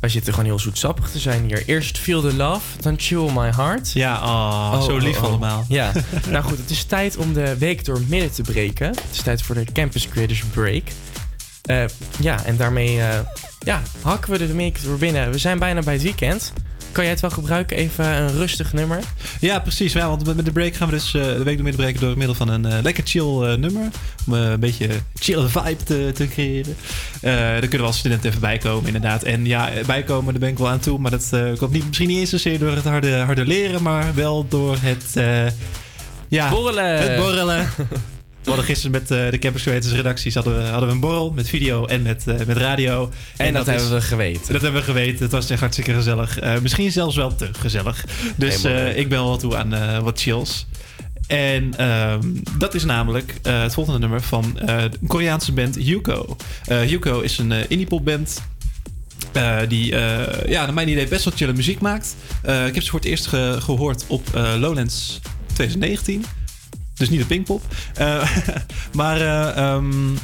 Wij zitten gewoon heel zoetsappig te zijn hier. Eerst Feel the Love, dan on My Heart. Ja, oh, zo lief allemaal. Ja, nou goed, het is tijd om de week door midden te breken. Het is tijd voor de Campus Creators Break. Eh, ja, en daarmee eh, ja, hakken we de week door binnen. We zijn bijna bij het weekend. Kan jij het wel gebruiken? Even een rustig nummer. Ja, precies. Ja, want met de break gaan we dus eh, de week door midden breken door middel van een lekker chill nummer. Om een beetje chill vibe te, te creëren. Eh daar kunnen we als student even bijkomen, inderdaad. En ja, eh, bijkomen, daar ben ik wel aan toe. Maar dat eh, komt niet, misschien niet eens zozeer door het harde, harde leren, maar wel door het... eh, ja, Borrelen. Het borrelen. We hadden gisteren met eh, de Campus Creators redacties hadden we, hadden we een borrel met video en met, eh, met radio. En dat hebben we geweten. Dat hebben we geweten. Het was echt hartstikke gezellig. Eh, misschien zelfs wel te gezellig. Dus eh, ik ben wel toe aan eh, wat chills. En ehm, dat is namelijk eh, het volgende nummer van eh, een Koreaanse band Yuko. Eh Yuko is een uh, indie band eh, die, ja, naar mijn idee best wel chille muziek maakt. Ik heb ze voor het eerst ge- gehoord op Lowlands 2019. Dus niet de Pinkpop. Maar eh, ehm,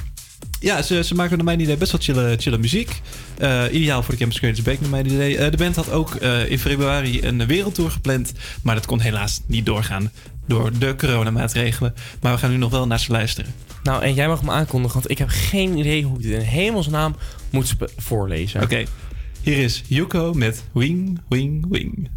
ja, ze, ze maken naar mijn idee best wel chille, chille muziek. Eh, ideaal voor de Campus Creators Break naar mijn idee. Eh, de band had ook eh, in februari een wereldtour gepland. Maar dat kon helaas niet doorgaan door de coronamaatregelen. Maar we gaan nu nog wel naar ze luisteren. Nou, en jij mag me aankondigen, want ik heb geen idee hoe ik dit in hemelsnaam moet voorlezen. Oké, hier is Yuko met Wing, Wing, Wing.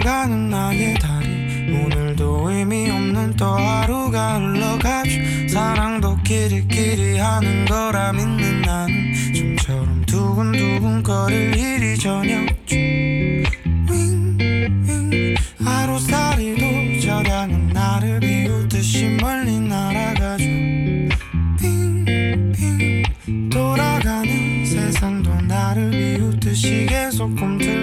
걸어가는 나의 다리. 오늘도 의미 없는 또 하루가 흘러가죠. 사랑도 끼리끼리 하는 거라 믿는 나는 좀처럼 두근두근 거릴 일이 저녁 중 윙윙. 하루살이도 저량은 나를 비웃듯이 멀리 날아가죠. 빙빙. 돌아가는 세상도 나를 비웃듯이 계속 꿈틀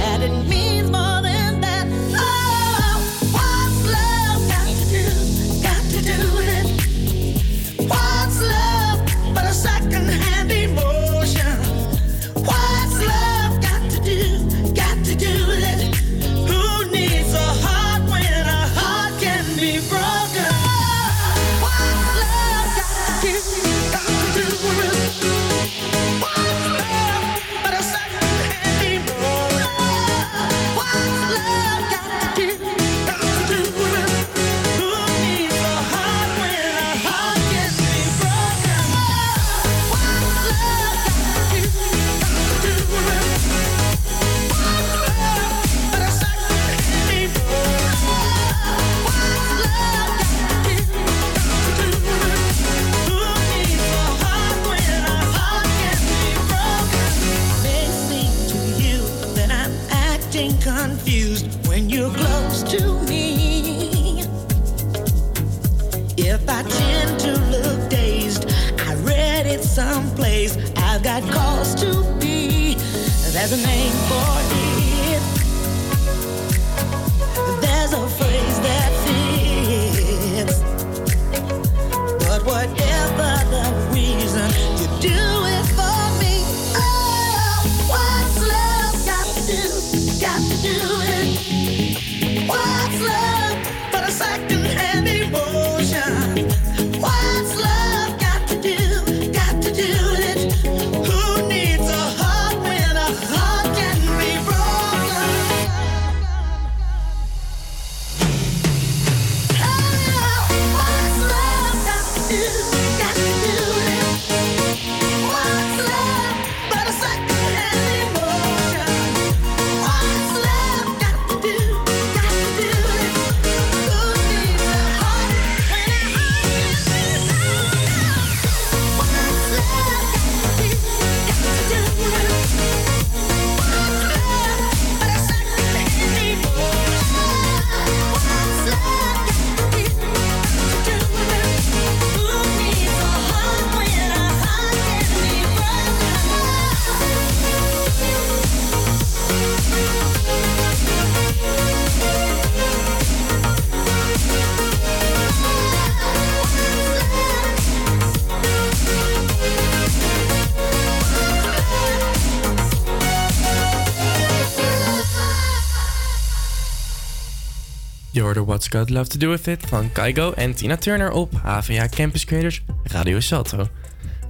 hoorde What's Got Love To Do With It van Kaigo en Tina Turner op HVA Campus Creators Radio Salto.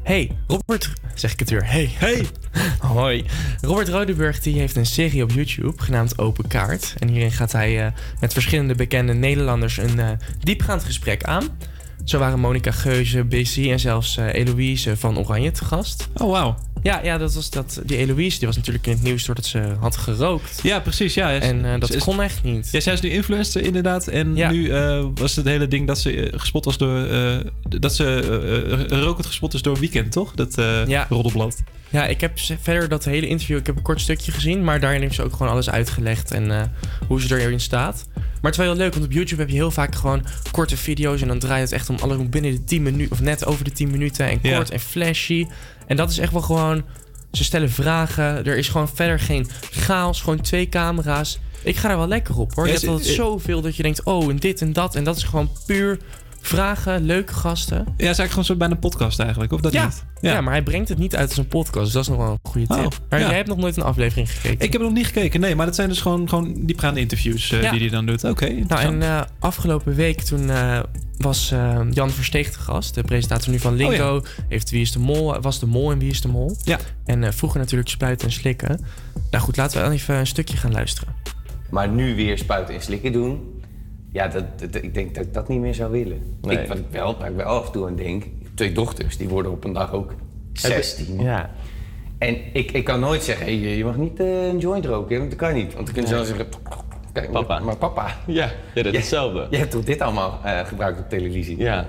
Hey, Robert, zeg ik het weer. Hey. Hey. Hoi. Robert Rodeburg die heeft een serie op YouTube genaamd Open Kaart. En hierin gaat hij eh, met verschillende bekende Nederlanders een eh, diepgaand gesprek aan. Zo waren Monica Geuze, Bissy en zelfs eh, Eloïse van Oranje te gast. Oh, wauw. Ja, ja dat was dat, die Eloïse die was natuurlijk in het nieuws doordat ze had gerookt. Ja, precies. Ja. En eh, dat is- kon echt niet. Ja, zij is nu influencer inderdaad. En Ja. nu eh, was het hele ding dat ze gespot was door... dat ze rokend gespot is door Weekend, toch? Dat Ja. roddelblad. Ja, ik heb verder dat hele interview, ik heb een kort stukje gezien, maar daarin heeft ze ook gewoon alles uitgelegd en eh, hoe ze erin staat. Maar het is wel heel leuk, want op YouTube heb je heel vaak gewoon korte video's en dan draait het echt om alle binnen de 10 minuten, of net over de 10 minuten en Ja. kort en flashy. En dat is echt wel gewoon, ze stellen vragen, er is gewoon verder geen chaos, gewoon twee camera's. Ik ga er wel lekker op hoor. Ja, je hebt altijd eh, zoveel dat je denkt, oh en dit en dat en dat is gewoon puur vragen, leuke gasten. Ja, het is eigenlijk gewoon zo bijna een podcast eigenlijk, of dat ja. niet? Ja. maar hij brengt het niet uit als een podcast. Dus dat is nog wel een goede tip. Oh, maar ja. jij hebt nog nooit een aflevering gekeken. Ik heb nog niet gekeken, nee, maar dat zijn dus gewoon, gewoon diepgaande interviews eh, Ja. die hij dan doet. Oké, Nou, en eh, afgelopen week toen eh, was eh, Jan Versteeg de gast, de presentator nu van Lingo. Oh Heeft Wie is de Mol, was de Mol en Wie is de Mol. Ja. En eh, vroeger natuurlijk Spuiten en Slikken. Nou goed, laten we dan even een stukje gaan luisteren. Maar nu weer spuiten en slikken doen. Ja, dat, dat- ik denk dat ik dat niet meer zou willen. Nee. Ik, wat ik wel, waar ik wel af en toe aan denk. Twee dochters, die worden op een dag ook 16. Ja. En ik, ik kan nooit zeggen, hey, je mag niet eh, een joint roken, want dat kan niet. Want dan kunnen ze wel zeggen, kijk, papa. Maar papa. Ja, ja dat is hetzelfde. Je hebt toch dit allemaal eh, gebruikt op televisie? Ja.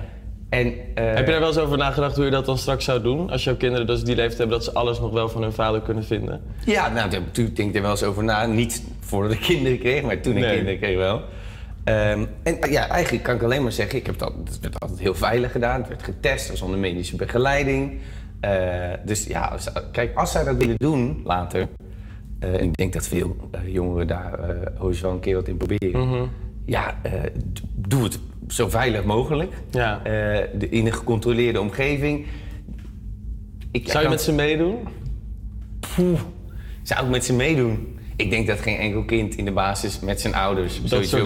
En, eh, Heb je daar wel eens over nagedacht hoe je dat dan straks zou doen? Als jouw kinderen dus die leeftijd hebben dat ze alles nog wel van hun vader kunnen vinden? Ja, nou, toen denk ik er wel eens over na. Niet voordat ik kinderen kreeg, maar toen ik Nee. kinderen kreeg wel. Ehm, en uh, ja, eigenlijk kan ik alleen maar zeggen, ik heb dat, het werd altijd heel veilig gedaan. Het werd getest, was onder medische begeleiding. Eh, dus ja, als, kijk, als zij dat willen doen later, eh, en ik denk dat veel eh, jongeren daar ooit wel een keer wat in proberen. Mhm. Ja, doe het zo veilig mogelijk. Ja. De, in een gecontroleerde omgeving. Ik, Zou je met ze meedoen? Poeh, zou ik met ze meedoen? Ik denk dat geen enkel kind in de basis met zijn ouders sowieso...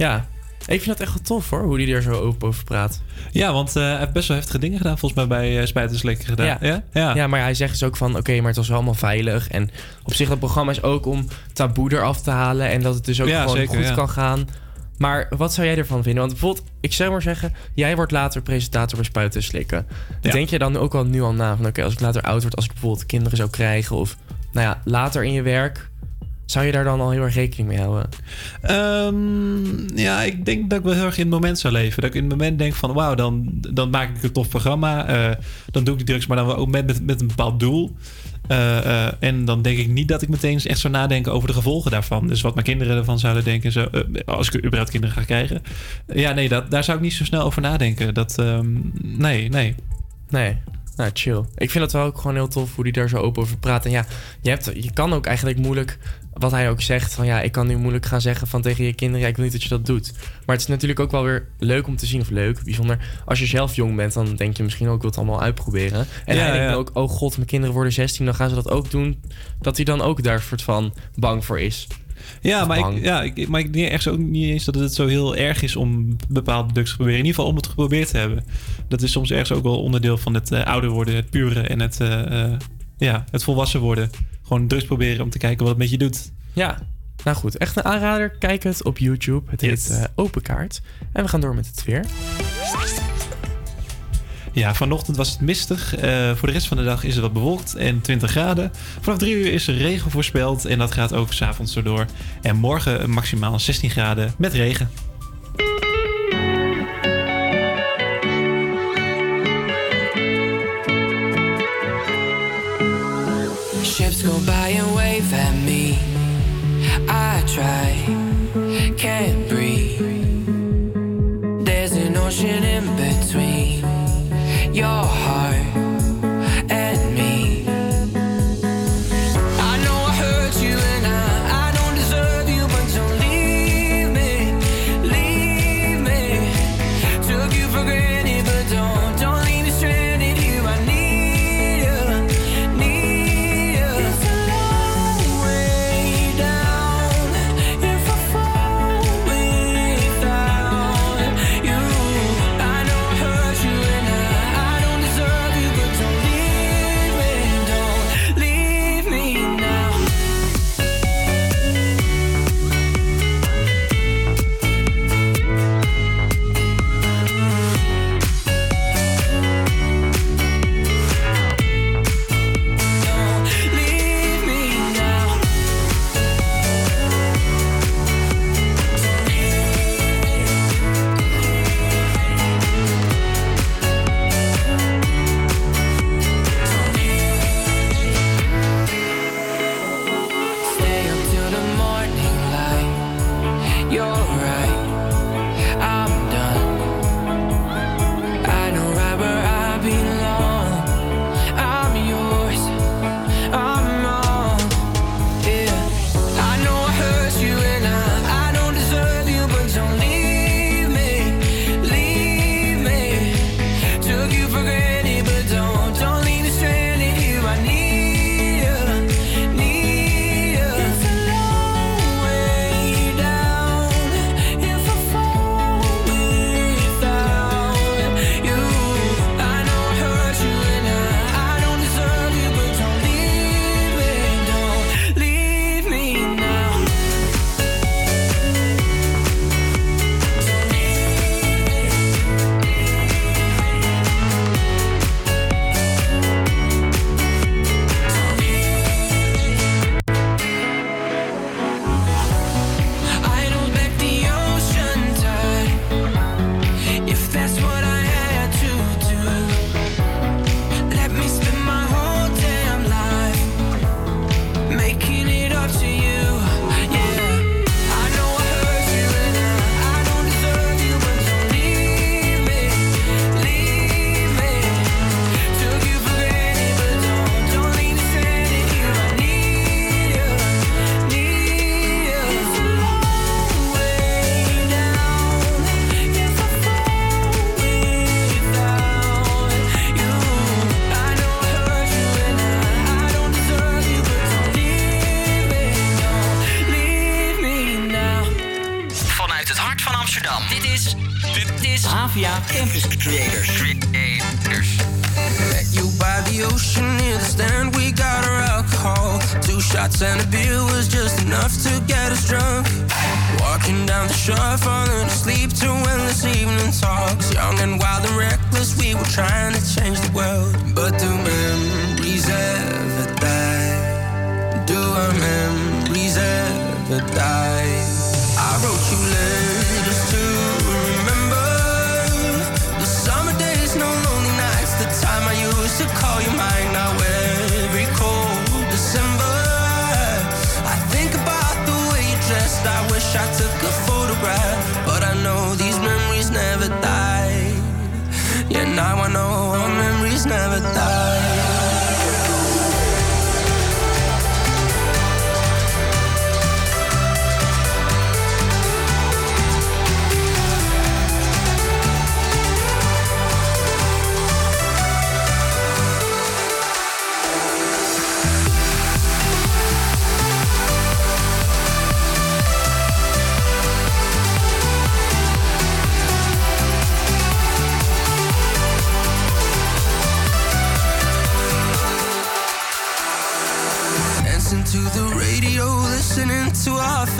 Ja, ik vind dat echt wel tof hoor, hoe hij er zo open over praat. Ja, want eh, hij heeft best wel heftige dingen gedaan, volgens mij bij uh, Spijt en Slikken gedaan. Ja. Ja? Ja. Ja. maar hij zegt dus ook van... oké, maar het was wel allemaal veilig. En op zich, dat programma is ook om taboe eraf te halen... en dat het dus ook Ja, gewoon zeker, goed kan gaan. Maar wat zou jij ervan vinden? Want bijvoorbeeld, ik zou maar zeggen... jij wordt later presentator bij Spuiten en Slikken. Denk je dan ook al nu al na van... oké, als ik later oud word, als ik bijvoorbeeld kinderen zou krijgen... of nou ja, later in je werk... zou je daar dan al heel erg rekening mee houden? Ehm, ja, ik denk dat ik wel heel erg in het moment zou leven. Dat ik in het moment denk van, wauw, dan, dan maak ik een tof programma. eh, dan doe ik die drugs, maar dan wel ook met, met, met een bepaald doel. Eh, eh, en dan denk ik niet dat ik meteen echt zou nadenken over de gevolgen daarvan. Dus wat mijn kinderen ervan zouden denken, zo, als ik überhaupt kinderen ga krijgen. Ja, nee, dat, daar zou ik niet zo snel over nadenken. Dat, ehm, nee, nee. Nee. Nou, chill. Ik vind het wel ook gewoon heel tof hoe hij daar zo open over praat. En ja, je, hebt, je kan ook eigenlijk moeilijk, wat hij ook zegt, van ja, ik kan nu moeilijk gaan zeggen van tegen je kinderen, ja, ik wil niet dat je dat doet. Maar het is natuurlijk ook wel weer leuk om te zien, of leuk, bijzonder. Als je zelf jong bent, dan denk je misschien ook, ik wil het allemaal uitproberen. En Ja, hij denkt ja. ook, oh god, mijn kinderen worden 16, dan gaan ze dat ook doen. Dat hij dan ook daar soort van bang voor is. Ja, Of maar bang. ik, ja, ik, maar ik denk echt ook niet eens dat het zo heel erg is om bepaalde drugs te proberen. In ieder geval om het geprobeerd te hebben. Dat is soms ergens ook wel onderdeel van het eh, ouder worden, het pure en het, eh, eh, ja, het volwassen worden. Gewoon drugs proberen om te kijken wat het met je doet. Ja, nou goed, echt een aanrader. Kijk het op YouTube. Het Yes. heet eh, Open Kaart. En we gaan door met het weer. Ja, vanochtend was het mistig. Eh, voor de rest van de dag is het wat bewolkt en 20 graden. Vanaf 3 uur is er regen voorspeld en dat gaat ook s'avonds zo door. En morgen maximaal 16 graden met regen. Go by Campus Creators. Creators. Met you by the ocean near the stand, we got our alcohol. Two shots and a beer was just enough to get us drunk. Walking down the shore, falling asleep to endless evening talks. Young and wild and reckless, we were trying to change the world. But do memories ever die? Do our memories ever die? I wrote you letters a but I know these memories never die. Yeah, now I know our memories never die.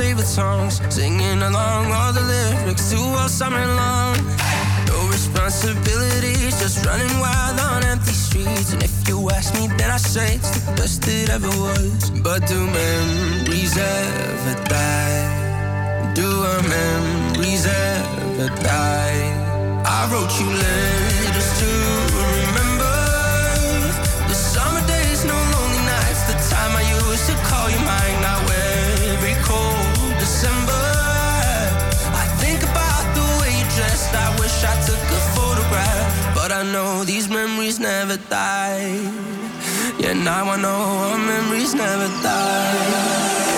Favorite songs, singing along all the lyrics to all summer long. No responsibilities, just running wild on empty streets. And if you ask me, then I say it's the best it ever was. But do memories ever die? Do our memories ever die? I wrote you letters to remember the summer days, no lonely nights. The time I used to call you mine. Now wish I took a photograph, but I know these memories never die. Yeah, now I know our memories never die.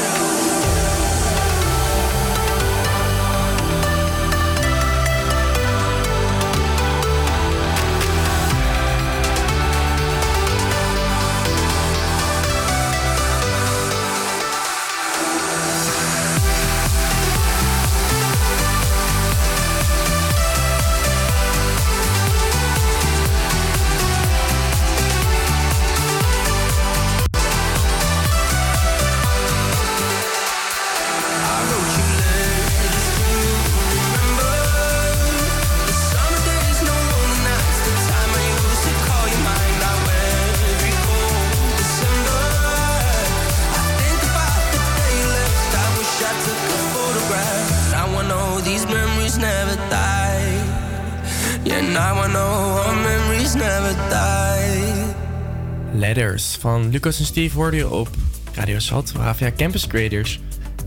Letters van Lucas en Steve hoorde je op Radio Sat, Havia Campus Creators.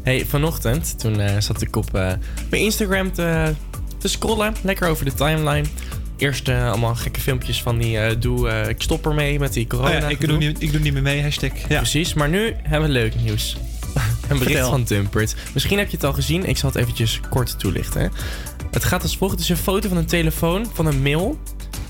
Hey, vanochtend, toen eh, zat ik op eh, mijn Instagram te, te scrollen, lekker over de timeline. Eerst eh, allemaal gekke filmpjes van die eh, doe, eh, ik stop ermee met die corona. Oh ja, ik, doe niet, ik doe niet meer mee, hashtag. Ja. Precies, maar nu hebben we leuk nieuws. Een bericht Vertel. van Dumpert. Misschien heb je het al gezien, ik zal het eventjes kort toelichten. Het gaat als volgt. Het is een foto van een telefoon, van een mail.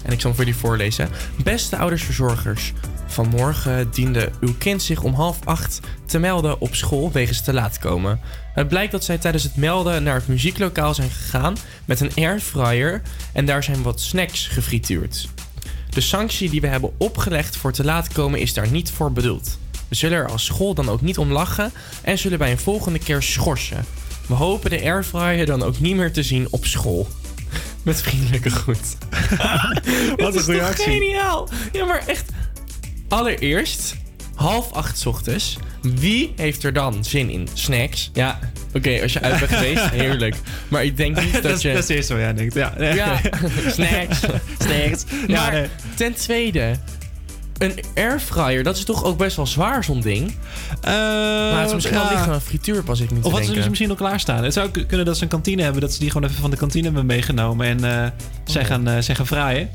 En ik zal hem voor jullie voorlezen. Beste oudersverzorgers. Vanmorgen diende uw kind zich om half acht te melden op school wegens te laat komen. Het blijkt dat zij tijdens het melden naar het muzieklokaal zijn gegaan met een airfryer en daar zijn wat snacks gefrituurd. De sanctie die we hebben opgelegd voor te laat komen is daar niet voor bedoeld. We zullen er als school dan ook niet om lachen en zullen bij een volgende keer schorsen. We hopen de airfryer dan ook niet meer te zien op school. Met vriendelijke groet. Wat een goede actie. Geniaal. Ja, maar echt. Allereerst, half acht 's ochtends. Wie heeft er dan zin in snacks? Ja, oké, als je uit bent geweest, heerlijk. Maar ik denk niet dat, je... dat is eerst wat jij denkt. Ja, Ja, snacks. Snacks. Ja, maar nee. ten tweede, een airfryer, dat is toch ook best wel zwaar, zo'n ding? maar het is misschien wel licht aan een frituurpas, ik niet Of wat ze denken. misschien al klaarstaan. Het zou kunnen dat ze een kantine hebben, dat ze die gewoon even van de kantine hebben meegenomen en zij, Oh. gaan, eh zij gaan fraaien.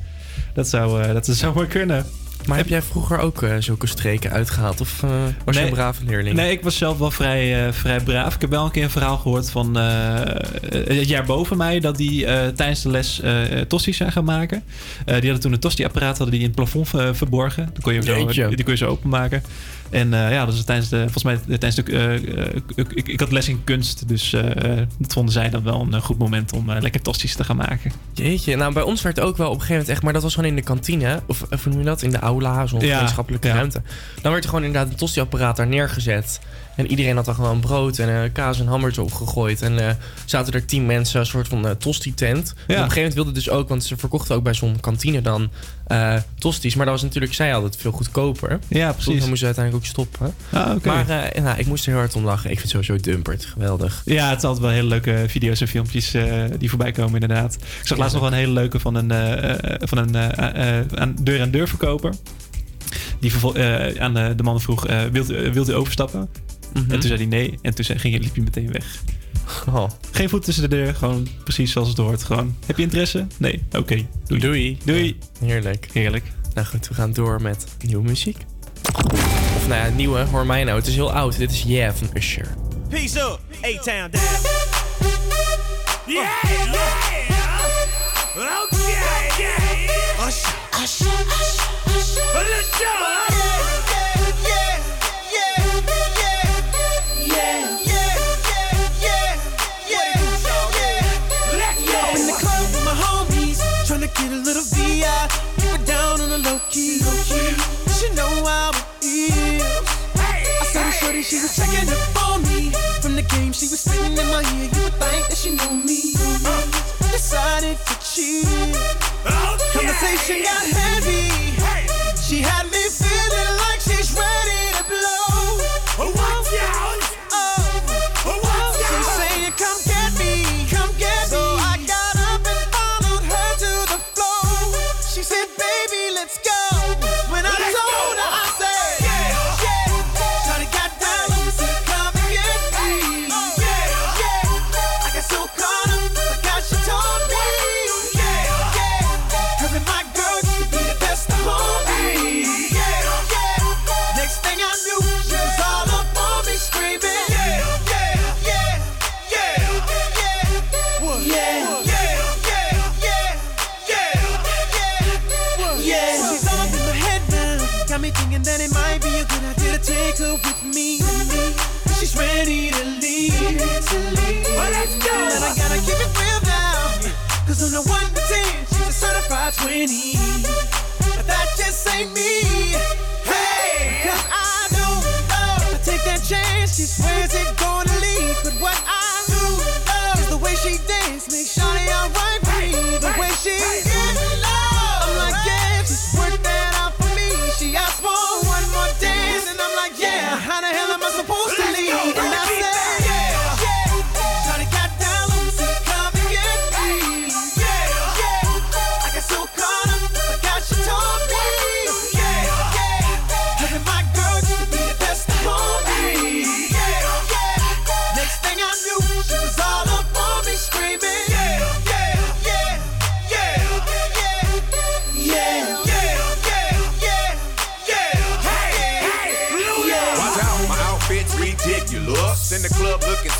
Dat zou, dat zou zomaar kunnen. Maar heb jij vroeger ook eh, zulke streken uitgehaald? Of eh, was je een brave leerling? Nee, ik was zelf wel vrij, eh, vrij braaf. Ik heb wel een keer een verhaal gehoord van het jaar boven mij... dat die tijdens de les tosti's zijn gaan maken. Die hadden toen een tosti-apparaat hadden die in het plafond verborgen. Dan kon je hem zo, die kon je zo openmaken. En eh, ja, dat is tijdens de... Volgens mij tijdens de... eh, eh, ik, ik, ik had les in kunst, dus dat vonden zij dan wel een goed moment... om lekker tosti's te gaan maken. Jeetje, nou bij ons werd ook wel op een gegeven moment echt, maar dat was gewoon in de kantine, of, hoe noem je dat, in de aula, zo'n Ja, gemeenschappelijke ja. ruimte. Dan werd er gewoon inderdaad een tosti-apparaat daar neergezet. En iedereen had dan gewoon brood en eh, kaas en hammers opgegooid. En eh, zaten er tien mensen, een soort van eh, tosti-tent. En op een gegeven moment wilde dus ook, want ze verkochten ook bij zo'n kantine dan tosti's. Maar dat was natuurlijk, zij het veel goedkoper. Ja, precies. Dan moesten ze uiteindelijk ook stoppen. Ah, oké. Maar nou, ik moest er heel hard om lachen. Ik vind sowieso Dumpert geweldig. Ja, het is altijd wel hele leuke video's en filmpjes die voorbij komen inderdaad. Ik zag laatst nog wel een hele leuke van een, van een aan deur-aan-deur verkoper. Die aan de, de man vroeg, eh, wilt, wilt u overstappen? Mhm. En toen zei hij nee. En toen zei, ging, liep hij meteen weg. Oh. Geen voet tussen de deur, gewoon precies zoals het hoort. Gewoon, heb je interesse? Nee, oké. doei. Doei. Doei. Heerlijk. Heerlijk. Nou goed, we gaan door met nieuwe muziek. Of nou ja, nieuwe, hoor mij nou. Het is heel oud. Dit is Yeah van Usher. Peace up, A-Town down. Yeah, yeah. Okay, yeah. Usher, Usher, Usher, Usher. Let's go. Tryna a little VI. Keep it down on the low key. She know how it is. I saw the shorty, she was checking up on me. From the game, she was spitting in my ear. You would think that she knew me. Decided to cheat. Oh, Conversation got heavy. She had me thinking that it might be a good idea to take her with me. She's ready to leave. Well, let's go. And I gotta keep it real now. Cause on the 1 to 10, she's a certified 20. But that just ain't me. Hey! Cause I don't know. I take that chance, she swears it gonna lead. But what I do love is the way she dance. Make Shawty alright me. The way she get low. I'm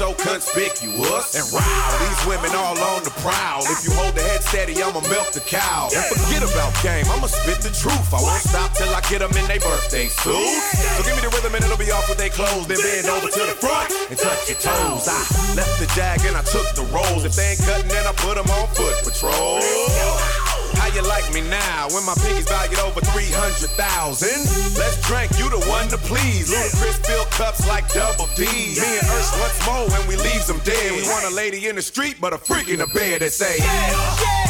so conspicuous. And wow, these women all on the prowl. If you hold the head steady, I'ma milk the cow. And forget about game, I'ma spit the truth. I won't stop till I get them in their birthday suit. So give me the rhythm and it'll be off with their clothes. Then bend over to the front and touch your toes. I left the jag and I took the rolls. If they ain't cutting, then I put them on foot patrol. How you like me now when my pinky's valued over 300,000? Let's drink, you the one to please. Ludacris fill cups like double D. Me and Urs once more when we leaves them dead. We want a lady in the street, but a freak in the bed that say, Shawty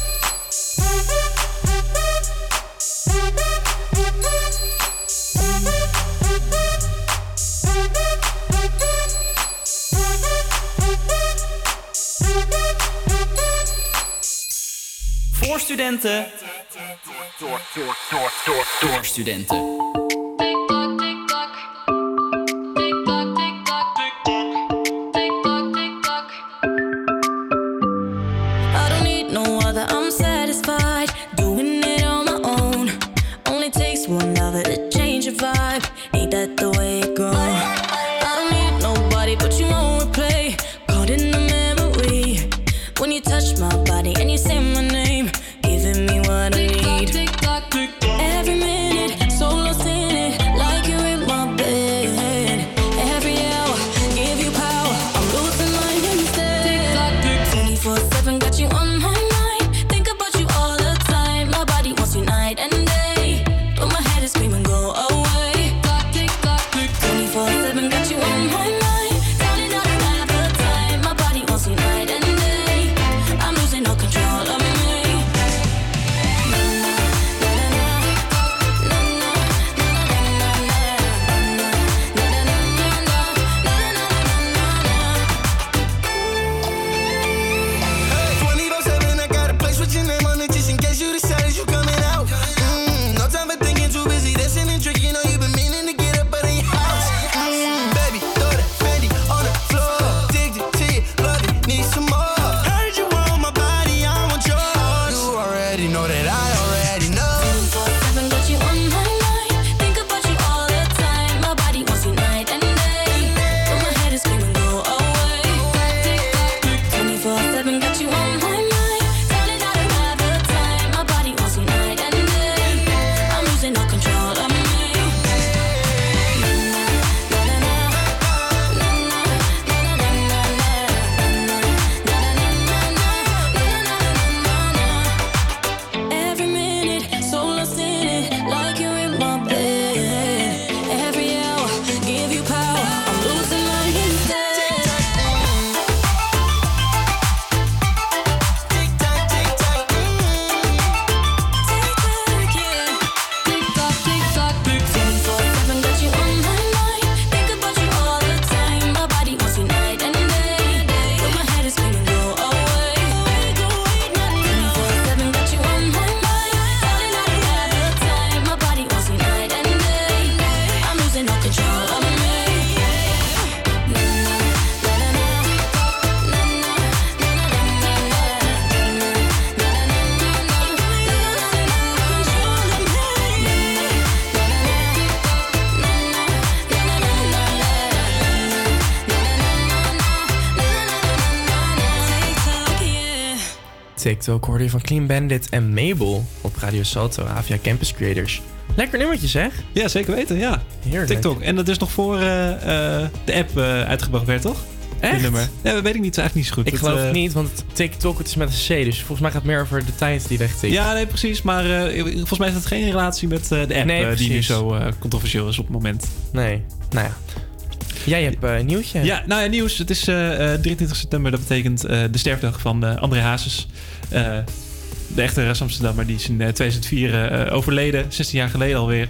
Voor studenten. Door, door, door, door, door studenten. TikTok hoorde je van Clean Bandit en Mabel op Radio Salto, Avia Campus Creators. Lekker nummertje zeg. Ja, zeker weten, ja. Heerlijk. TikTok. En dat is nog voor eh, eh, de app eh, uitgebracht werd, toch? Die Echt? nummer. Ja, dat weet ik niet, eigenlijk niet zo goed. Ik Dat, geloof het niet, want TikTok het is met een C, dus volgens mij gaat het meer over de tijd die wegtikt. Ja, nee, precies. Maar volgens mij heeft het geen relatie met de app Nee, die nu zo controversieel is op het moment. Nee. Jij hebt eh, een nieuwtje. Ja, nou ja, nieuws. Het is eh, eh, 23 september. Dat betekent eh, de sterfdag van eh, André Hazes. Eh, de echte Ras Amsterdammer. Die is in eh, 2004 eh, overleden. 16 jaar geleden alweer.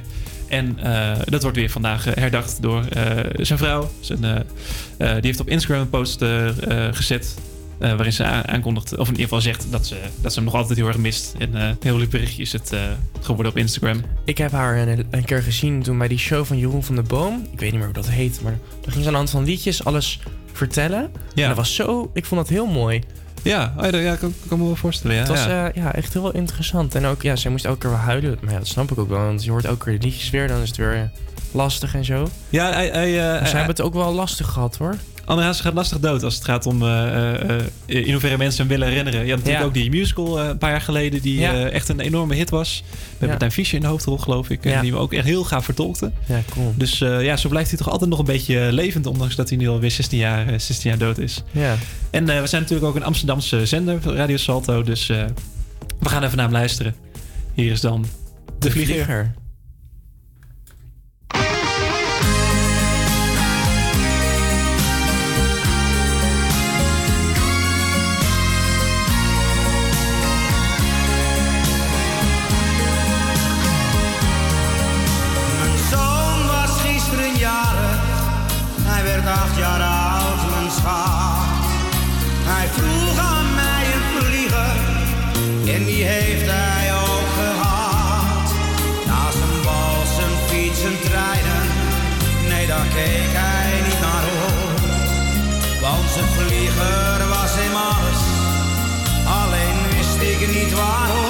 En eh, dat wordt weer vandaag eh, herdacht door eh, zijn vrouw. Zijn, eh, eh, die heeft op Instagram een post eh, eh, gezet. Eh, waarin ze aankondigt, of in ieder geval zegt dat ze, dat ze hem nog altijd heel erg mist. En eh, een heel lief berichtje is het eh, geworden op Instagram. Ik heb haar een, een keer gezien toen bij die show van Jeroen van der Boom. Ik weet niet meer hoe dat heet, maar dan ging ze aan de hand van liedjes alles vertellen. Ja. En dat was zo, ik vond dat heel mooi. Ja, oh ja, ja, kan, kan me wel voorstellen. Ja, het was ja. eh, ja, echt heel interessant. En ook, ja, zij moest elke keer wel huilen. Maar ja, dat snap ik ook wel. Want je hoort elke keer de liedjes weer, dan is het weer lastig en zo. Ja, hij, hij, eh, hij- ze hebben het ook wel lastig gehad hoor. André Hazes gaat lastig dood als het gaat om eh, eh, in hoeverre mensen hem willen herinneren. Je had natuurlijk Ja. ook die musical een paar jaar geleden die Ja. echt een enorme hit was. Met. Martijn Fischer in de hoofdrol, geloof ik. En die we ook echt heel gaaf vertolkte. Ja, cool. Dus ja, zo blijft hij toch altijd nog een beetje levend, ondanks dat hij nu alweer 16 jaar, eh, 16 jaar dood is. Ja. En we zijn natuurlijk ook een Amsterdamse zender, Radio Salto. Dus we gaan even naar hem luisteren. Hier is dan De, Vlieger. Niet waarom.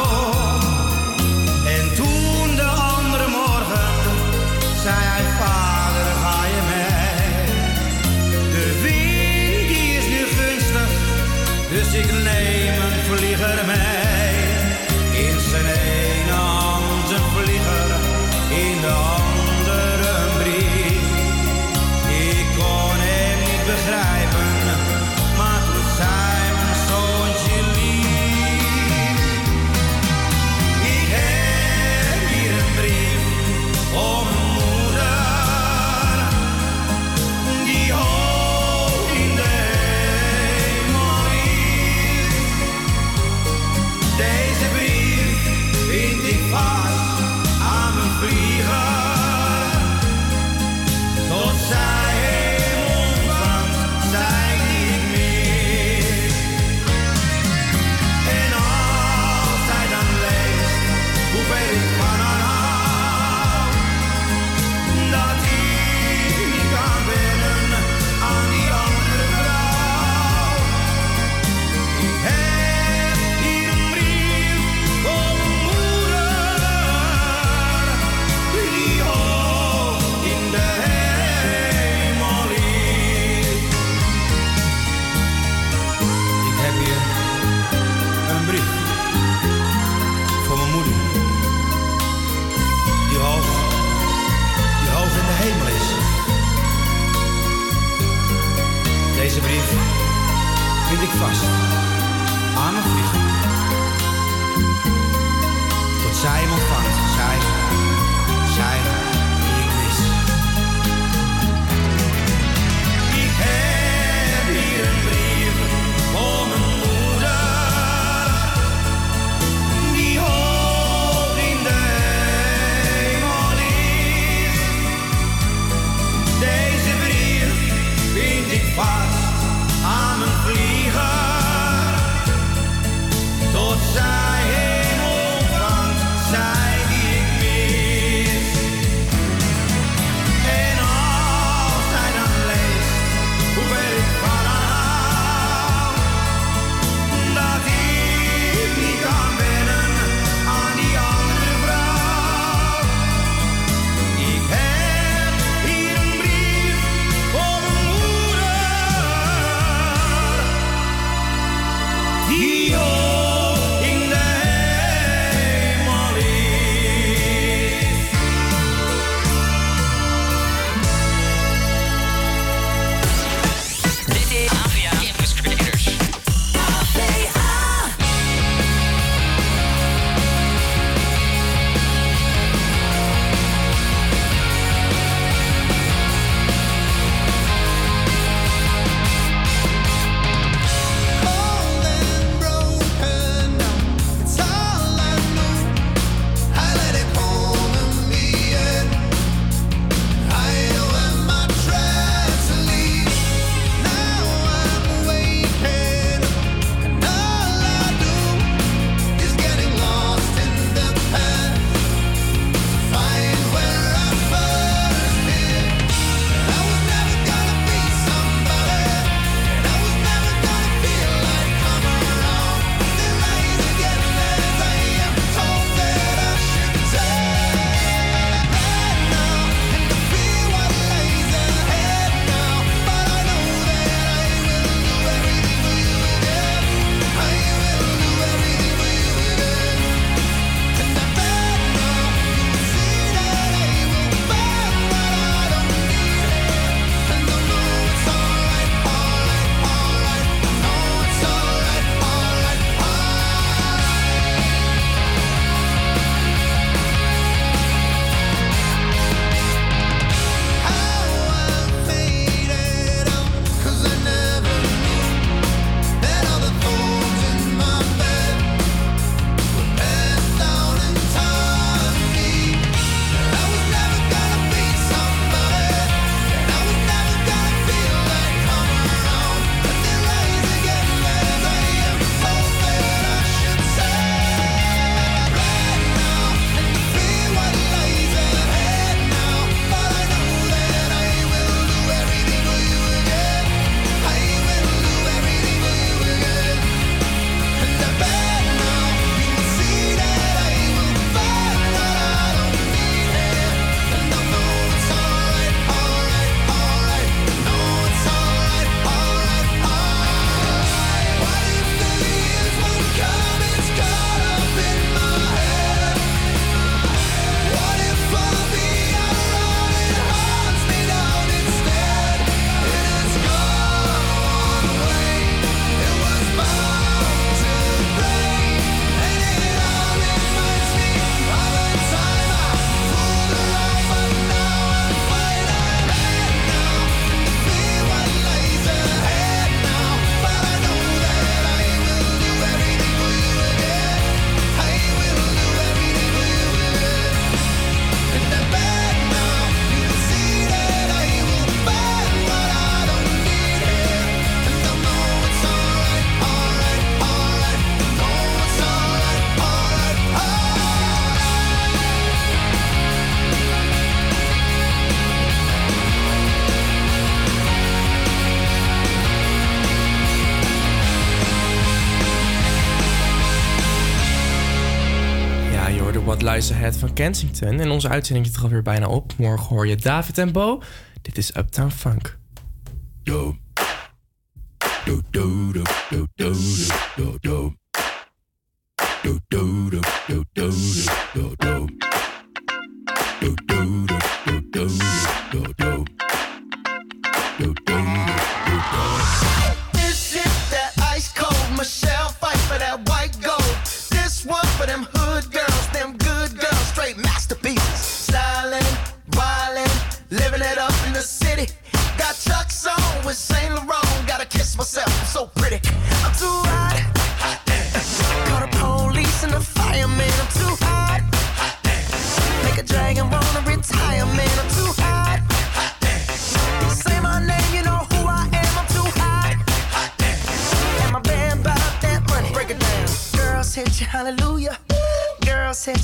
Kensington. En onze uitzending zit er alweer bijna op. Morgen hoor je David en Bo. Dit is Uptown Funk.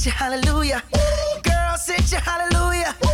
your hallelujah. Girl, sit your hallelujah.